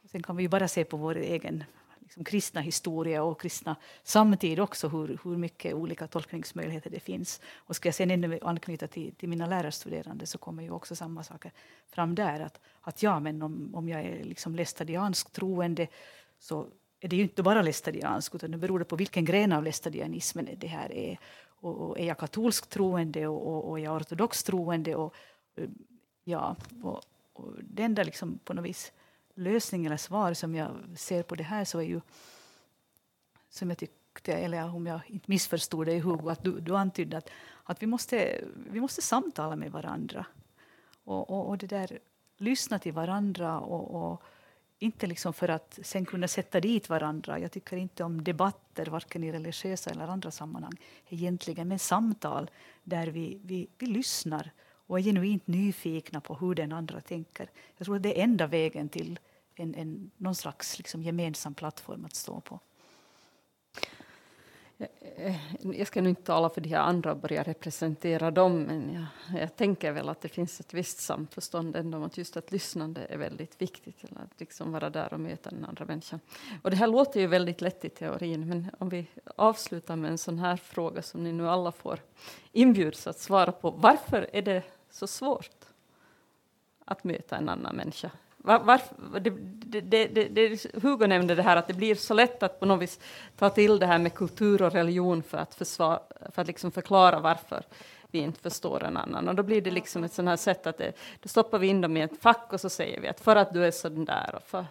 Och sen kan vi ju bara se på vår egen liksom, kristna historia och kristna samtid också hur, hur mycket olika tolkningsmöjligheter det finns. Och ska jag sen ännu anknyta till, till mina lärarstuderande så kommer ju också samma saker fram där. Att, att ja, men om, om jag är liksom lästadiansk troende så är det ju inte bara lästadiansk utan det beror på vilken gren av lästadianismen det här är. Och, och är jag katolsk troende och, och, och är jag ortodox troende? Och, eh, ja, och, och det enda liksom på något vis lösning eller svar som jag ser på det här så är ju som jag tyckte, eller om jag inte missförstod dig Hugo, att du, du antydde att, att vi, måste, vi måste samtala med varandra. Och, och, och det där, lyssna till varandra och, och inte liksom för att sen kunna sätta dit varandra. Jag tycker inte om debatter, varken i religiösa eller andra sammanhang, egentligen, men samtal där vi, vi, vi lyssnar och är genuint nyfikna på hur den andra tänker. Jag tror att det är enda vägen till en, en, någon slags liksom gemensam plattform att stå på. Eh, eh, jag ska nu inte tala för de här andra och börja representera dem, men jag, jag, tänker väl att det finns ett visst samförstånd ändå om att just att lyssnande är väldigt viktigt, eller att liksom vara där och möta den andra människan. Och det här låter ju väldigt lätt i teorin, men om vi avslutar med en sån här fråga som ni nu alla får inbjuds att svara på. Varför är det så svårt att möta en annan människa? Var, var, det, det, det, det, Hugo nämnde det här att det blir så lätt att på något vis ta till det här med kultur och religion för att, försvara, för att liksom förklara varför vi inte förstår en annan. Och då blir det liksom ett sånt här sätt att det, då stoppar vi in dem i ett fack och så säger vi att för att du är sån där och för,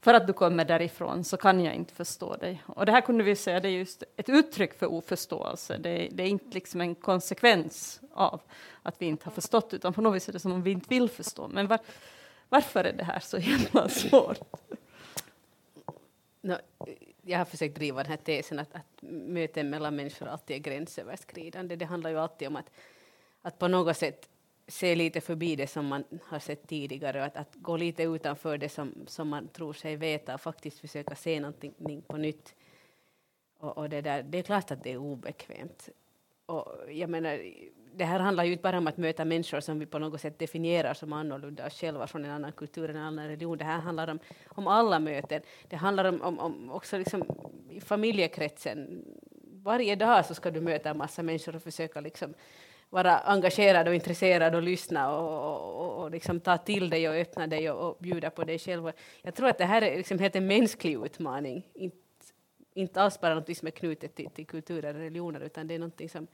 för att du kommer därifrån så kan jag inte förstå dig. Och det här kunde vi säga, det är just ett uttryck för oförståelse. Det, det är inte liksom en konsekvens av att vi inte har förstått, utan på något vis är det som om vi inte vill förstå. Men var, varför är det här så himla svårt? No, jag har försökt driva den här tesen att, att möten mellan människor alltid är gränsöverskridande. Det handlar ju alltid om att, att på något sätt se lite förbi det som man har sett tidigare och att, att gå lite utanför det som, som man tror sig veta och faktiskt försöka se någonting på nytt. Och, och det, där, det är klart att det är obekvämt. Och jag menar, det här handlar ju inte bara om att möta människor som vi på något sätt definierar som annorlunda oss själva från en annan kultur, en annan religion. Det här handlar om, om alla möten. Det handlar om, om, om också liksom i familjekretsen. Varje dag så ska du möta en massa människor och försöka liksom vara engagerad och intresserad och lyssna och, och, och liksom ta till dig och öppna dig och, och bjuda på dig själv. Jag tror att det här är liksom helt en mänsklig utmaning. Inte, inte alls bara något som är knutet till, till kulturer och religioner utan det är något som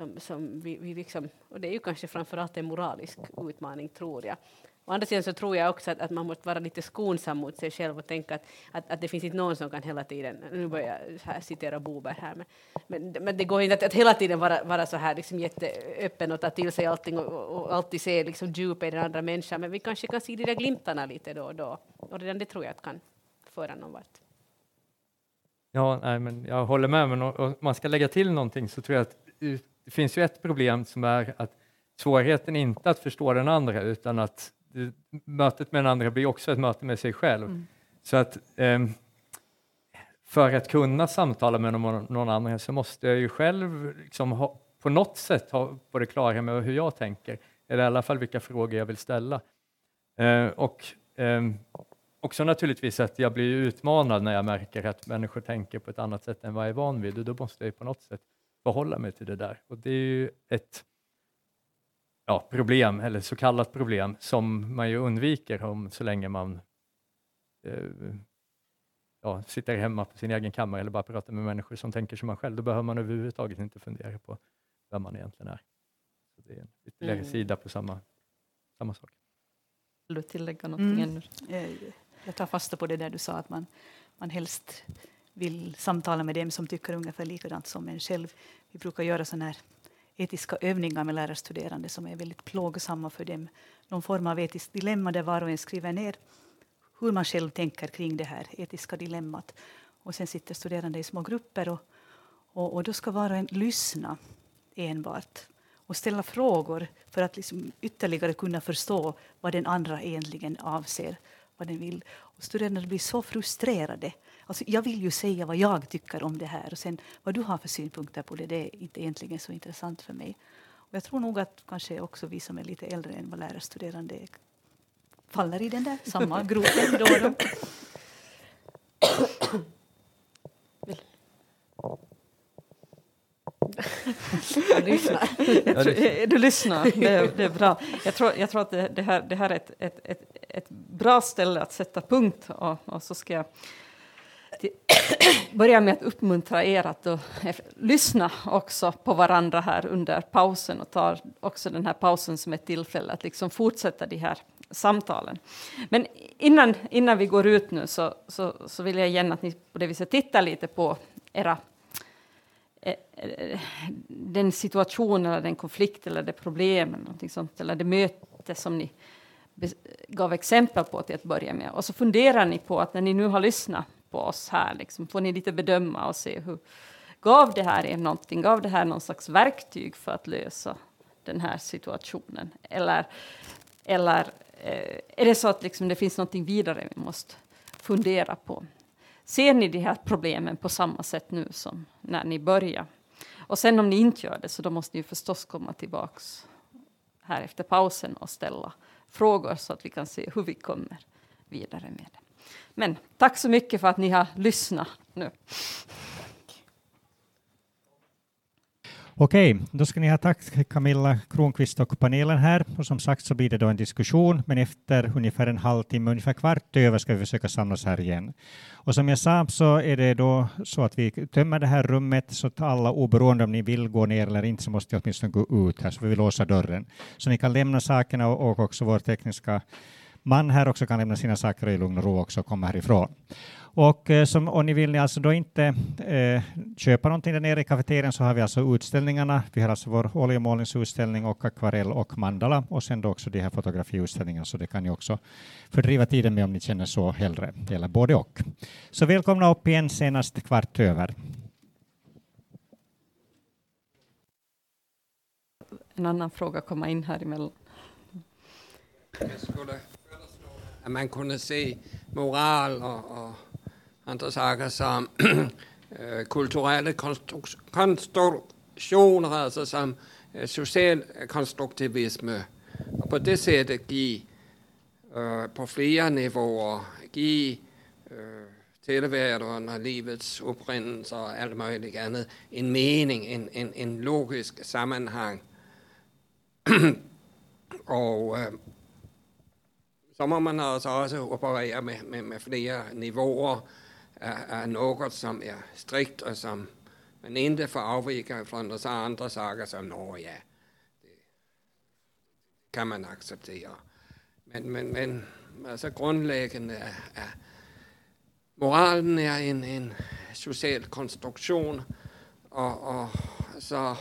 som, som vi, vi liksom, och det är ju kanske framförallt en moralisk utmaning, tror jag. Å andra sidan så tror jag också att, att, man måste vara lite skonsam mot sig själv och tänka att, att, att det finns inte någon som kan hela tiden, nu börjar jag här citera Bober här, men, men, men, det går inte att, att hela tiden vara, vara så här liksom jätteöppen och ta till sig allting och, och, och alltid se liksom djupet i den andra människan, men vi kanske kan se de där glimtarna lite då och då, och redan det tror jag att kan föra någon vart. Ja, nej, men jag håller med, men om man ska lägga till någonting så tror jag att det finns ju ett problem som är att svårigheten inte att förstå den andra utan att det, mötet med den andra blir också ett möte med sig själv. Mm. Så att eh, för att kunna samtala med någon, någon annan så måste jag ju själv liksom ha, på något sätt ha både klara med hur jag tänker, eller i alla fall vilka frågor jag vill ställa. Eh, och eh, också naturligtvis att jag blir utmanad när jag märker att människor tänker på ett annat sätt än vad jag är van vid och då måste jag på något sätt förhålla mig till det där. Och det är ju ett ja, problem, eller så kallat problem, som man ju undviker om så länge man eh, ja, sitter hemma på sin egen kammare eller bara pratar med människor som tänker som man själv. Då behöver man överhuvudtaget inte fundera på vem man egentligen är. Så det är en ytterligare mm. sida på samma samma sak. Vill du tillägga någonting Mm. Eh, Jag tar fasta på det där du sa att man, man helst vill samtala med dem som tycker ungefär likadant som en själv. Vi brukar göra sådana här etiska övningar med lärarstuderande som är väldigt plågsamma för dem. Någon form av etiskt dilemma där var och en skriver ner hur man själv tänker kring det här etiska dilemmat. Och sen sitter studerande i små grupper och, och, och då ska var och en lyssna enbart och ställa frågor för att liksom ytterligare kunna förstå vad den andra egentligen avser, vad den vill. Och studenterna blir så frustrerade. Alltså, jag vill ju säga vad jag tycker om det här och sen vad du har för synpunkter på det, det är inte egentligen så intressant för mig. Och jag tror nog att kanske också vi som är lite äldre än vad lärarstuderande är faller i den där samma gropen då. Jag lyssnar. Jag tror, du lyssnar, det är, det är bra. Jag tror, jag tror att det, det, här, det här är ett, ett, ett, ett bra ställe att sätta punkt och, och så ska jag börja med att uppmuntra er att då, lyssna också på varandra här under pausen och ta också den här pausen som ett tillfälle att liksom fortsätta de här samtalen. Men innan, innan vi går ut nu så, så, så vill jag igen att ni på det viset tittar lite på era Eh, eh, den situation eller den konflikt eller det problem eller någonting sånt, eller det möte som ni gav exempel på till att börja med. Och så funderar ni på att när ni nu har lyssnat på oss här, liksom, får ni lite bedöma och se hur gav det här er någonting, gav det här någon slags verktyg för att lösa den här situationen? Eller, eller eh, är det så att liksom, det finns någonting vidare vi måste fundera på? Ser ni de här problemen på samma sätt nu som när ni började? Och sen om ni inte gör det så då måste ni förstås komma tillbaks här efter pausen och ställa frågor så att vi kan se hur vi kommer vidare med det. Men tack så mycket för att ni har lyssnat nu. Okej, då ska ni ha tack Camilla Kronqvist och panelen här. Och som sagt så blir det då en diskussion, men efter ungefär en halvtimme, ungefär kvart över ska vi försöka samlas här igen. Och som jag sa så är det då så att vi tömmer det här rummet så att alla oberoende om ni vill gå ner eller inte så måste ni åtminstone gå ut här så vi låsa dörren. Så ni kan lämna sakerna och, och också vår tekniska man här också kan lämna sina saker i lugn och ro också och komma härifrån. Och, eh, som, och ni vill ni alltså då inte eh, köpa någonting där nere i kafeterian så har vi alltså utställningarna. Vi har alltså vår oljemålningsutställning och akvarell och mandala och sen då också de här fotografiutställningarna så det kan ni också fördriva tiden med om ni känner så hellre, eller både och. Så välkomna upp igen senast kvart över. En annan fråga komma in här emellan. Jag skulle föreslå att man kunde se moral och, och andra saker eh, som kulturella konstruktioner, alltså som social konstruktivism. Och på det sättet ge øh, på flera nivåer, ge øh, tillvaron och livets upprinnelse och allt möjligt annat en mening, en, en, en logisk sammanhang. och øh, äh, så må man alltså också operera med, med, med flera nivåer är, är något som är strikt och som man inte får avvika från dessa andra saker som, Norge. ja, det kan man acceptera. Men, men, men alltså grundläggande är, är moralen är en, en social konstruktion och, och så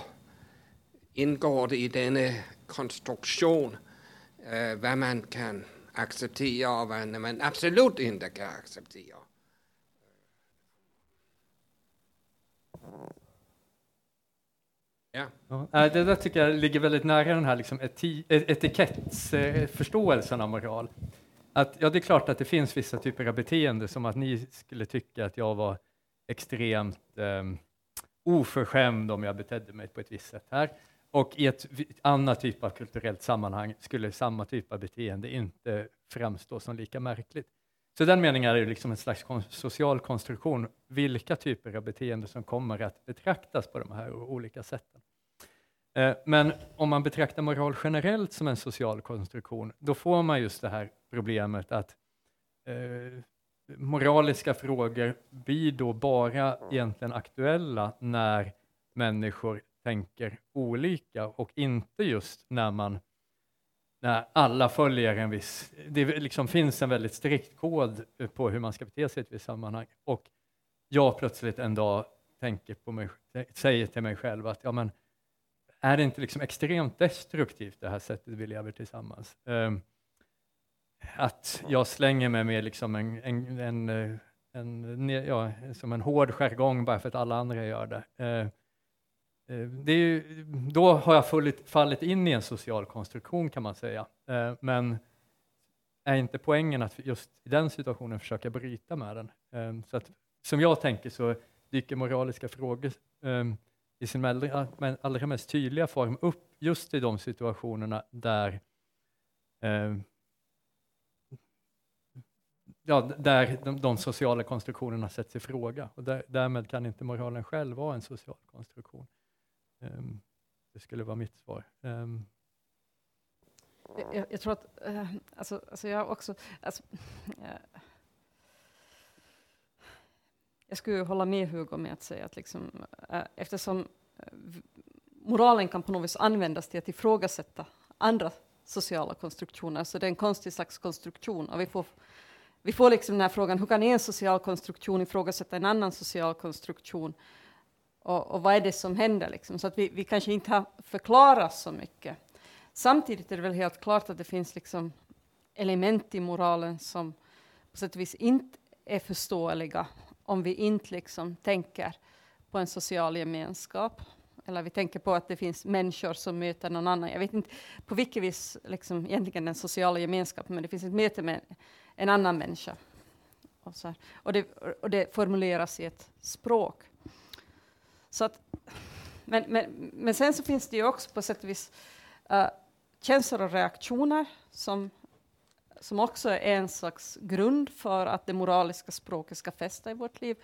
ingår det i denna konstruktion eh, vad man kan acceptera och vad man absolut inte kan acceptera. Ja. Ja, äh, det där tycker jag ligger väldigt nära den här liksom eti- e-, etikettsförståelsen eh, av moral. Att, ja, det är klart att det finns vissa typer av beteende som att ni skulle tycka att jag var extremt um, oförskämd om jag betedde mig på ett visst sätt här. Och i ett annat typ av kulturellt sammanhang skulle samma typ av beteende inte framstå som lika märkligt. Så i den meningen är det liksom en slags kon- social konstruktion, vilka typer av beteende som kommer att betraktas på de här olika sätten. Eh, Men om man betraktar moral generellt som en social konstruktion, då får man just det här problemet att eh, moraliska frågor blir då bara egentligen aktuella när människor tänker olika och inte just när man när alla följer en viss, det liksom finns en väldigt strikt kod eh, på hur man ska bete sig i ett visst sammanhang och jag plötsligt en dag tänker på mig, säger till mig själv att ja, men, är det inte liksom extremt destruktivt det här sättet vi lever tillsammans? Um, att jag slänger mig med liksom en, en, eh, en, en, ja, som en hård jargong bara för att alla andra gör det. Ehm, Eh, det är ju, då har jag fallit, fallit in i en social konstruktion kan man säga. Eh, men är inte poängen att just i den situationen försöka bryta med den? Eh, så att, som jag tänker så dyker moraliska frågor i sin allra, allra mest tydliga form upp just i de situationerna där ja, där de, de, sociala konstruktionerna sätts i fråga. Och där, därmed kan inte moralen själv vara en social konstruktion. Ehm, det skulle vara mitt svar. Ehm. Jag, jag, tror att, eh, alltså, alltså jag också, alltså, jag skulle hålla med Hugo med att säga att liksom, eh, eftersom eh, moralen kan på något vis användas till att ifrågasätta andra sociala konstruktioner, så det är en konstig slags konstruktion. Och vi får vi får liksom den här frågan, hur kan en social konstruktion ifrågasätta en annan social konstruktion? Och, och vad är det som händer? Liksom? Så att vi, vi kanske inte har förklarat så mycket. Samtidigt är det väl helt klart att det finns liksom element i moralen som på sätt och vis inte är förståeliga om vi inte liksom tänker på en social gemenskap. Eller vi tänker på att det finns människor som möter någon annan. Jag vet inte på vilket vis liksom, egentligen den sociala gemenskapen, men det finns ett möte med en annan människa. Och, så och, det, och det formuleras i ett språk. Så att, men, men, men sen så finns det ju också på sätt och vis uh, känslor och reaktioner som, som också är en slags grund för att det moraliska språket ska fästa i vårt liv.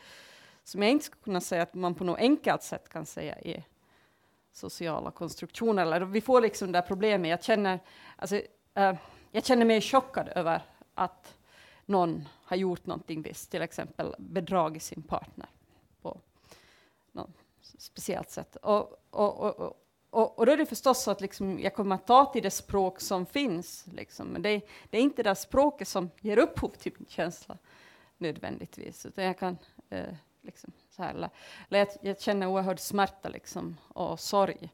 Som jag inte skulle kunna säga att man på något enkelt sätt kan säga är sociala konstruktioner. Eller vi får liksom det här problemet. Jag känner, alltså, uh, jag känner mig chockad över att någon har gjort någonting visst, till exempel bedragit sin partner på någon speciellt sätt. Och, och, och, och, och då är det förstås så att liksom jag kommer att ta till det språk som finns, liksom. men det, det är inte det språket som ger upphov till min känsla nödvändigtvis, utan jag kan eh, liksom, så här, eller, jag, jag känner oerhörd smärta liksom, och sorg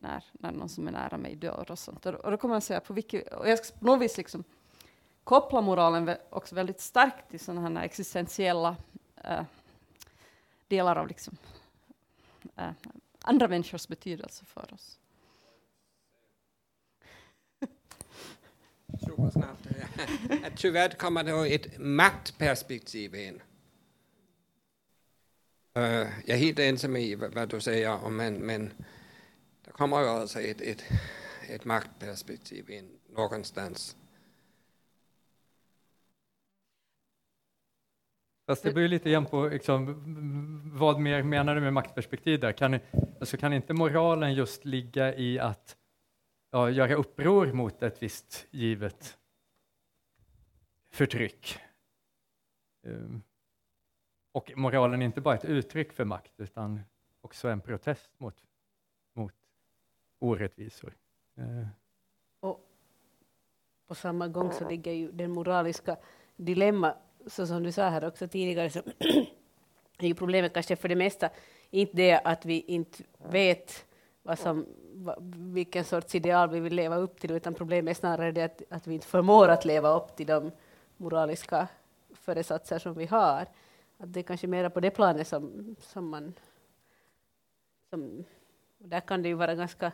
när, när någon som är nära mig dör och sånt. Och, och då kommer jag säga på vilket, och jag ska på något vis liksom koppla moralen också väldigt starkt till sådana här existentiella eh, delar av liksom, äh, andra människors betydelse för oss. Supersnabbt. Tyvärr kommer det ett maktperspektiv in. Uh, jag är helt ensam i vad du säger, men, men det kommer ju alltså ett, ett, ett maktperspektiv in någonstans. Fast det beror lite grann på liksom, vad mer menar du med maktperspektiv där? Kan, alltså, kan inte moralen just ligga i att ja, göra uppror mot ett visst givet förtryck? Um, och moralen är inte bara ett uttryck för makt utan också en protest mot, mot orättvisor. Uh. Och på samma gång så ligger ju den moraliska dilemma så som du sa här också tidigare, så är ju problemet kanske för det mesta inte det att vi inte vet vad som, vilken sorts ideal vi vill leva upp till, utan problemet är snarare det att, att vi inte förmår att leva upp till de moraliska föresatser som vi har. Att det är kanske mera på det planet som, som man... Som, där kan det ju vara ganska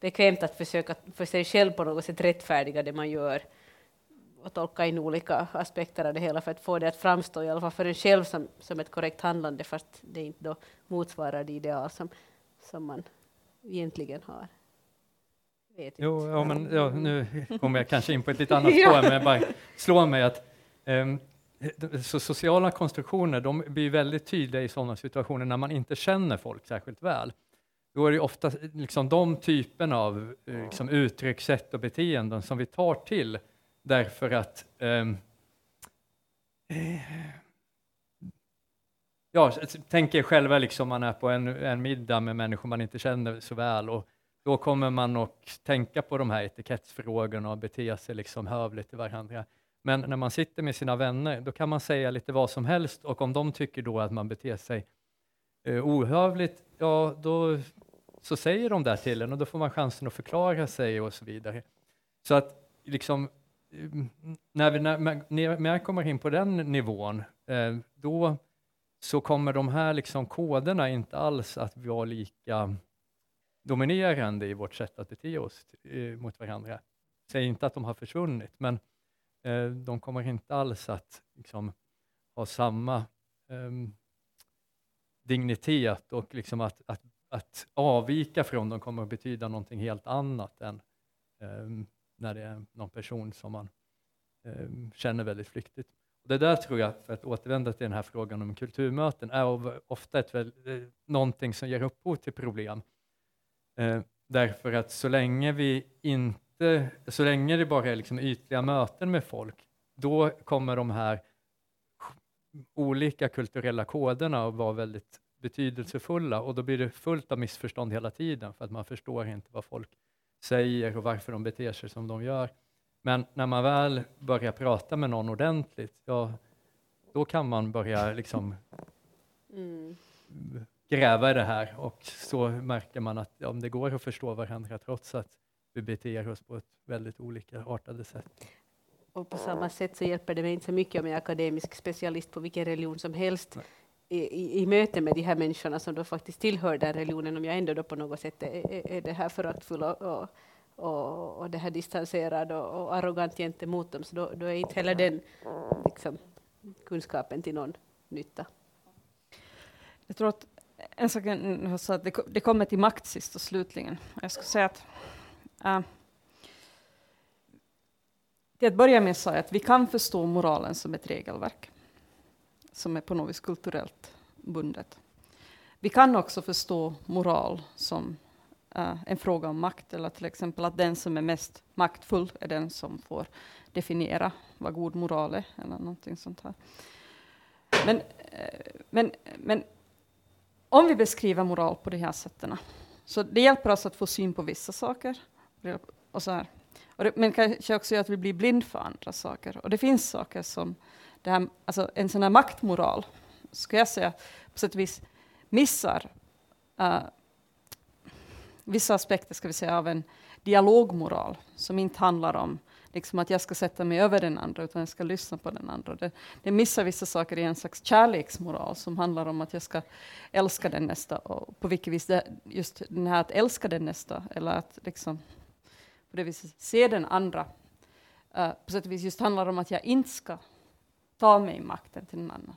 bekvämt att försöka för sig själv på något sätt rättfärdiga det man gör och tolka in olika aspekter av det hela för att få det att framstå, i alla fall för en själv, som, som ett korrekt handlande fast det inte då motsvarar det ideal som, som man egentligen har. Vet jo, ja, men, ja, nu kommer jag kanske in på ett lite annat spår, men jag bara slår mig att um, så sociala konstruktioner de blir väldigt tydliga i sådana situationer när man inte känner folk särskilt väl. Då är det ofta liksom, de typerna av liksom, uttryckssätt och beteenden som vi tar till Därför att um, Ja, tänk er själva liksom man är på en, en middag med människor man inte känner så väl och då kommer man att tänka på de här etikettsfrågorna och bete sig liksom hövligt till varandra. Men när man sitter med sina vänner, då kan man säga lite vad som helst och om de tycker då att man beter sig eh, ohövligt, ja då så säger de det till en och då får man chansen att förklara sig och så vidare. Så att liksom Eh, när vi när, när jag kommer in på den nivån, eh, då så kommer de här liksom koderna inte alls att vara lika dominerande i vårt sätt att bete oss eh, mot varandra. Säg inte att de har försvunnit, men eh, de kommer inte alls att liksom, ha samma eh, dignitet och liksom att, att, att avvika från dem kommer att betyda någonting helt annat än ehm, när det är någon person som man eh, känner väldigt flyktigt. Det där tror jag, för att återvända till den här frågan om kulturmöten, är ofta ett, väl, eh, någonting som ger upphov till problem. Eh, därför att så länge vi inte, så länge det bara är liksom ytliga möten med folk, då kommer de här olika kulturella koderna att vara väldigt betydelsefulla och då blir det fullt av missförstånd hela tiden för att man förstår inte vad folk säger och varför de beter sig som de gör. Men när man väl börjar prata med någon ordentligt, ja, då kan man börja liksom mm. gräva i det här och så märker man att ja, det går att förstå varandra trots att vi beter oss på ett väldigt olika artade sätt. Och på samma sätt så hjälper det mig inte så mycket om jag är akademisk specialist på vilken religion som helst i, i, i, möte med de här människorna som då faktiskt tillhör den religionen, om jag ändå då på något sätt är, är, det här föraktfull och, och, och, och det här distanserad och, och arrogant gentemot dem, så då, då är inte heller den liksom, kunskapen till någon nytta. Jag tror att en sak så att det, det kommer till makt sist och slutligen. Jag skulle säga att äh, till att börja med sa jag att vi kan förstå moralen som ett regelverk som är på något vis kulturellt bundet. Vi kan också förstå moral som uh, en fråga om makt, eller till exempel att den som är mest maktfull är den som får definiera vad god moral är, eller någonting sånt här. Men, uh, men, men om vi beskriver moral på de här sätten, så det hjälper oss att få syn på vissa saker, och så här. Och det, men kanske också gör att vi blir blind för andra saker. Och det finns saker som, det här, alltså en sån här maktmoral, skulle jag säga, på sätt och vis missar uh, vissa aspekter ska vi säga, av en dialogmoral som inte handlar om liksom att jag ska sätta mig över den andra, utan jag ska lyssna på den andra. Det, det missar vissa saker i en slags kärleksmoral som handlar om att jag ska älska den nästa, och på vilket vis det, just den här att älska den nästa, eller att liksom på det viset se den andra, uh, på sätt och vis just handlar om att jag inte ska ta mig makten till någon annan.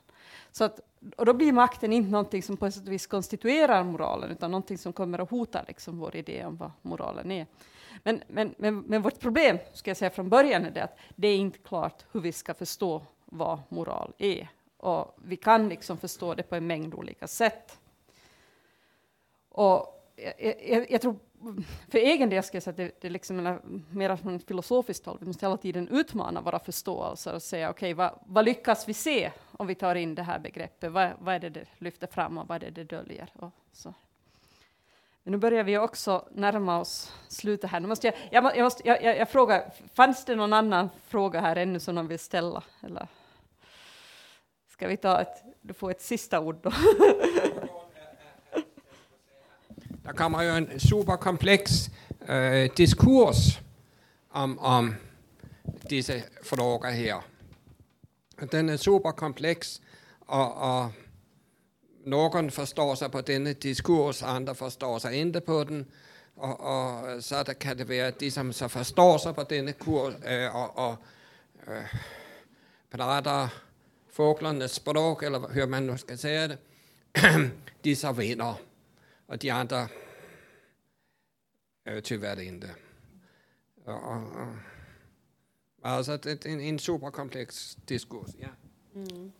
Så att, och då blir makten inte någonting som på ett sätt och vis konstituerar moralen, utan någonting som kommer att hota liksom vår idé om vad moralen är. Men, men, men, men vårt problem, ska jag säga från början, är det att det är inte klart hur vi ska förstå vad moral är. Och vi kan liksom förstå det på en mängd olika sätt. Och jag, jag, jag tror för egen del ska jag säga att det, det är liksom mer från ett filosofiskt håll. Vi måste hela tiden utmana våra förståelser och säga okej, okay, vad, vad, lyckas vi se om vi tar in det här begreppet? Vad, vad är det det lyfter fram och vad är det det döljer? Och så. Men nu börjar vi också närma oss slutet här. Nu måste jag, jag, jag, måste, jag, jag, jag frågar, fanns det någon annan fråga här ännu som någon vill ställa? Eller ska vi ta ett, du får ett sista ord då? Der kommer jo en super kompleks øh, eh, diskurs om, om disse frågor her. Den er super kompleks, og, og nogen forstår sig på denne diskurs, andre forstår sig ikke på den, og, og så der kan det være, at de, som så forstår sig på denne kurs, øh, og, og øh, prater fåglernes språk, eller hur man nu skal säga det, de så vinder och de andra äh, tyvärr inte. Ja, alltså det är en, en superkomplex diskurs. Ja. Mm.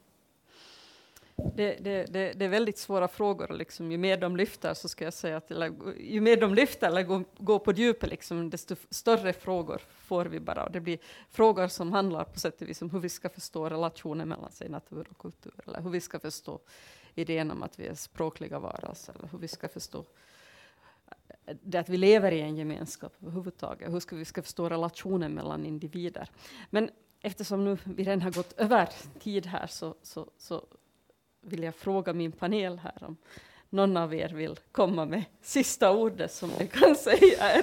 Det, det, det, det, är väldigt svåra frågor. Liksom, ju mer de lyfter, så ska jag säga att, eller, ju mer de lyfter eller går, går på djupet, liksom, desto större frågor får vi bara. Och det blir frågor som handlar på sätt och vis om hur vi ska förstå relationen mellan sig, natur och kultur, eller hur vi ska förstå idén om att vi är språkliga varelser, eller hur vi ska förstå det att vi lever i en gemenskap överhuvudtaget, hur ska vi ska förstå relationen mellan individer. Men eftersom nu vi redan har gått över tid här så, så, så vill jag fråga min panel här om någon av er vill komma med sista ordet som ni kan säga.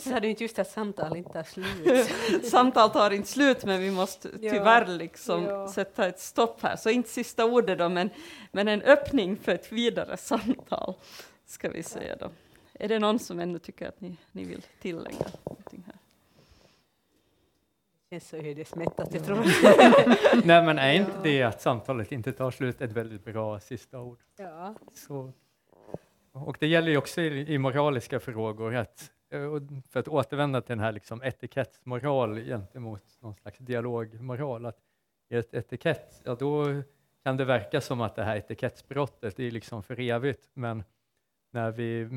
Sa du, inte just att samtal inte tar slut? samtal tar inte slut, men vi måste tyvärr liksom ja. sätta ett stopp här. Så inte sista ordet då, men, men en öppning för ett vidare samtal, ska vi säga då. Är det någon som ännu tycker att ni, ni vill tillägga någonting här? Det känns så ödesmättat, jag tror. Nej, men är inte det att samtalet inte tar slut ett väldigt bra sista ord? Ja. Så, och det gäller ju också i, i moraliska frågor, att, Eh, för att återvända till den här liksom etikettsmoral gentemot någon slags dialogmoral, att i ett etikett, ja då kan det verka som att det här etikettsbrottet är liksom för evigt, men när vi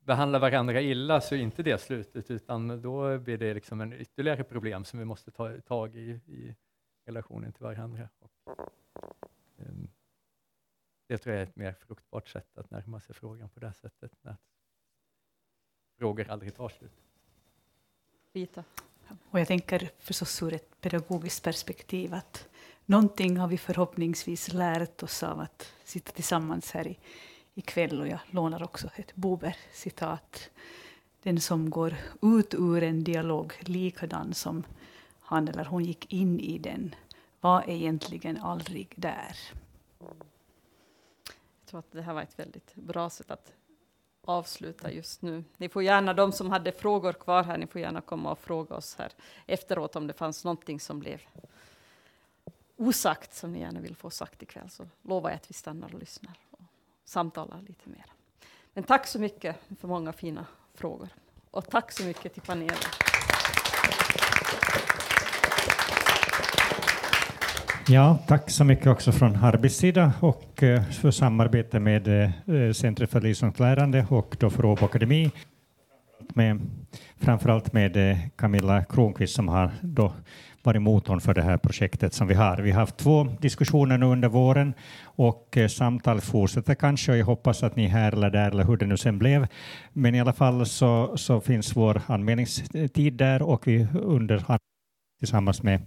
behandlar varandra illa så är inte det slutet, utan då blir det liksom en ytterligare problem som vi måste ta tag i i relationen till varandra. Och, um, det tror jag är ett mer fruktbart sätt att närma sig frågan på det sättet, frågor aldrig tar slut. Rita? Och jag tänker förstås ur ett pedagogiskt perspektiv att någonting har vi förhoppningsvis lärt oss av att sitta tillsammans här i, ikväll. Och jag lånar också ett Bober-citat. Den som går ut ur en dialog likadan som han eller hon gick in i den var egentligen aldrig där. Jag tror att det här var ett väldigt bra sätt att avsluta just nu. Ni får gärna, de som hade frågor kvar här, ni får gärna komma och fråga oss här efteråt om det fanns någonting som blev osagt som ni gärna vill få sagt ikväll, så lovar jag att vi stannar och lyssnar och samtalar lite mer. Men tack så mycket för många fina frågor och tack så mycket till panelen. Ja, tack så mycket också från Harbis sida och eh, för samarbete med eh, Centret för livslångt lärande och då för Åbo Akademi. Med, framförallt med eh, Camilla Kronqvist som har då varit motorn för det här projektet som vi har. Vi har haft två diskussioner nu under våren och samtal fortsätter kanske och jag hoppas att ni här eller där eller hur det nu sen blev. Men i alla fall så, så finns vår anmälningstid där och vi under tillsammans med,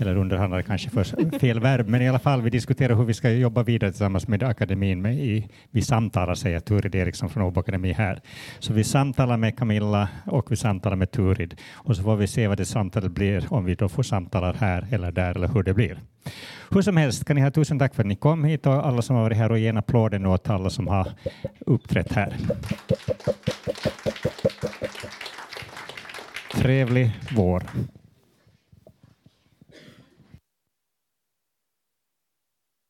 eller underhandlare kanske för fel verb, men i alla fall vi diskuterar hur vi ska jobba vidare tillsammans med akademin. Med i, vi samtalar, säger Turid Eriksson från Åbo Akademi här. Så vi samtalar med Camilla och vi samtalar med Turid och så får vi se vad det samtalet blir, om vi då får samtala här eller där eller hur det blir. Hur som helst kan ni ha tusen tack för att ni kom hit och alla som har varit här och ge en applåd åt alla som har uppträtt här. Trevlig vår.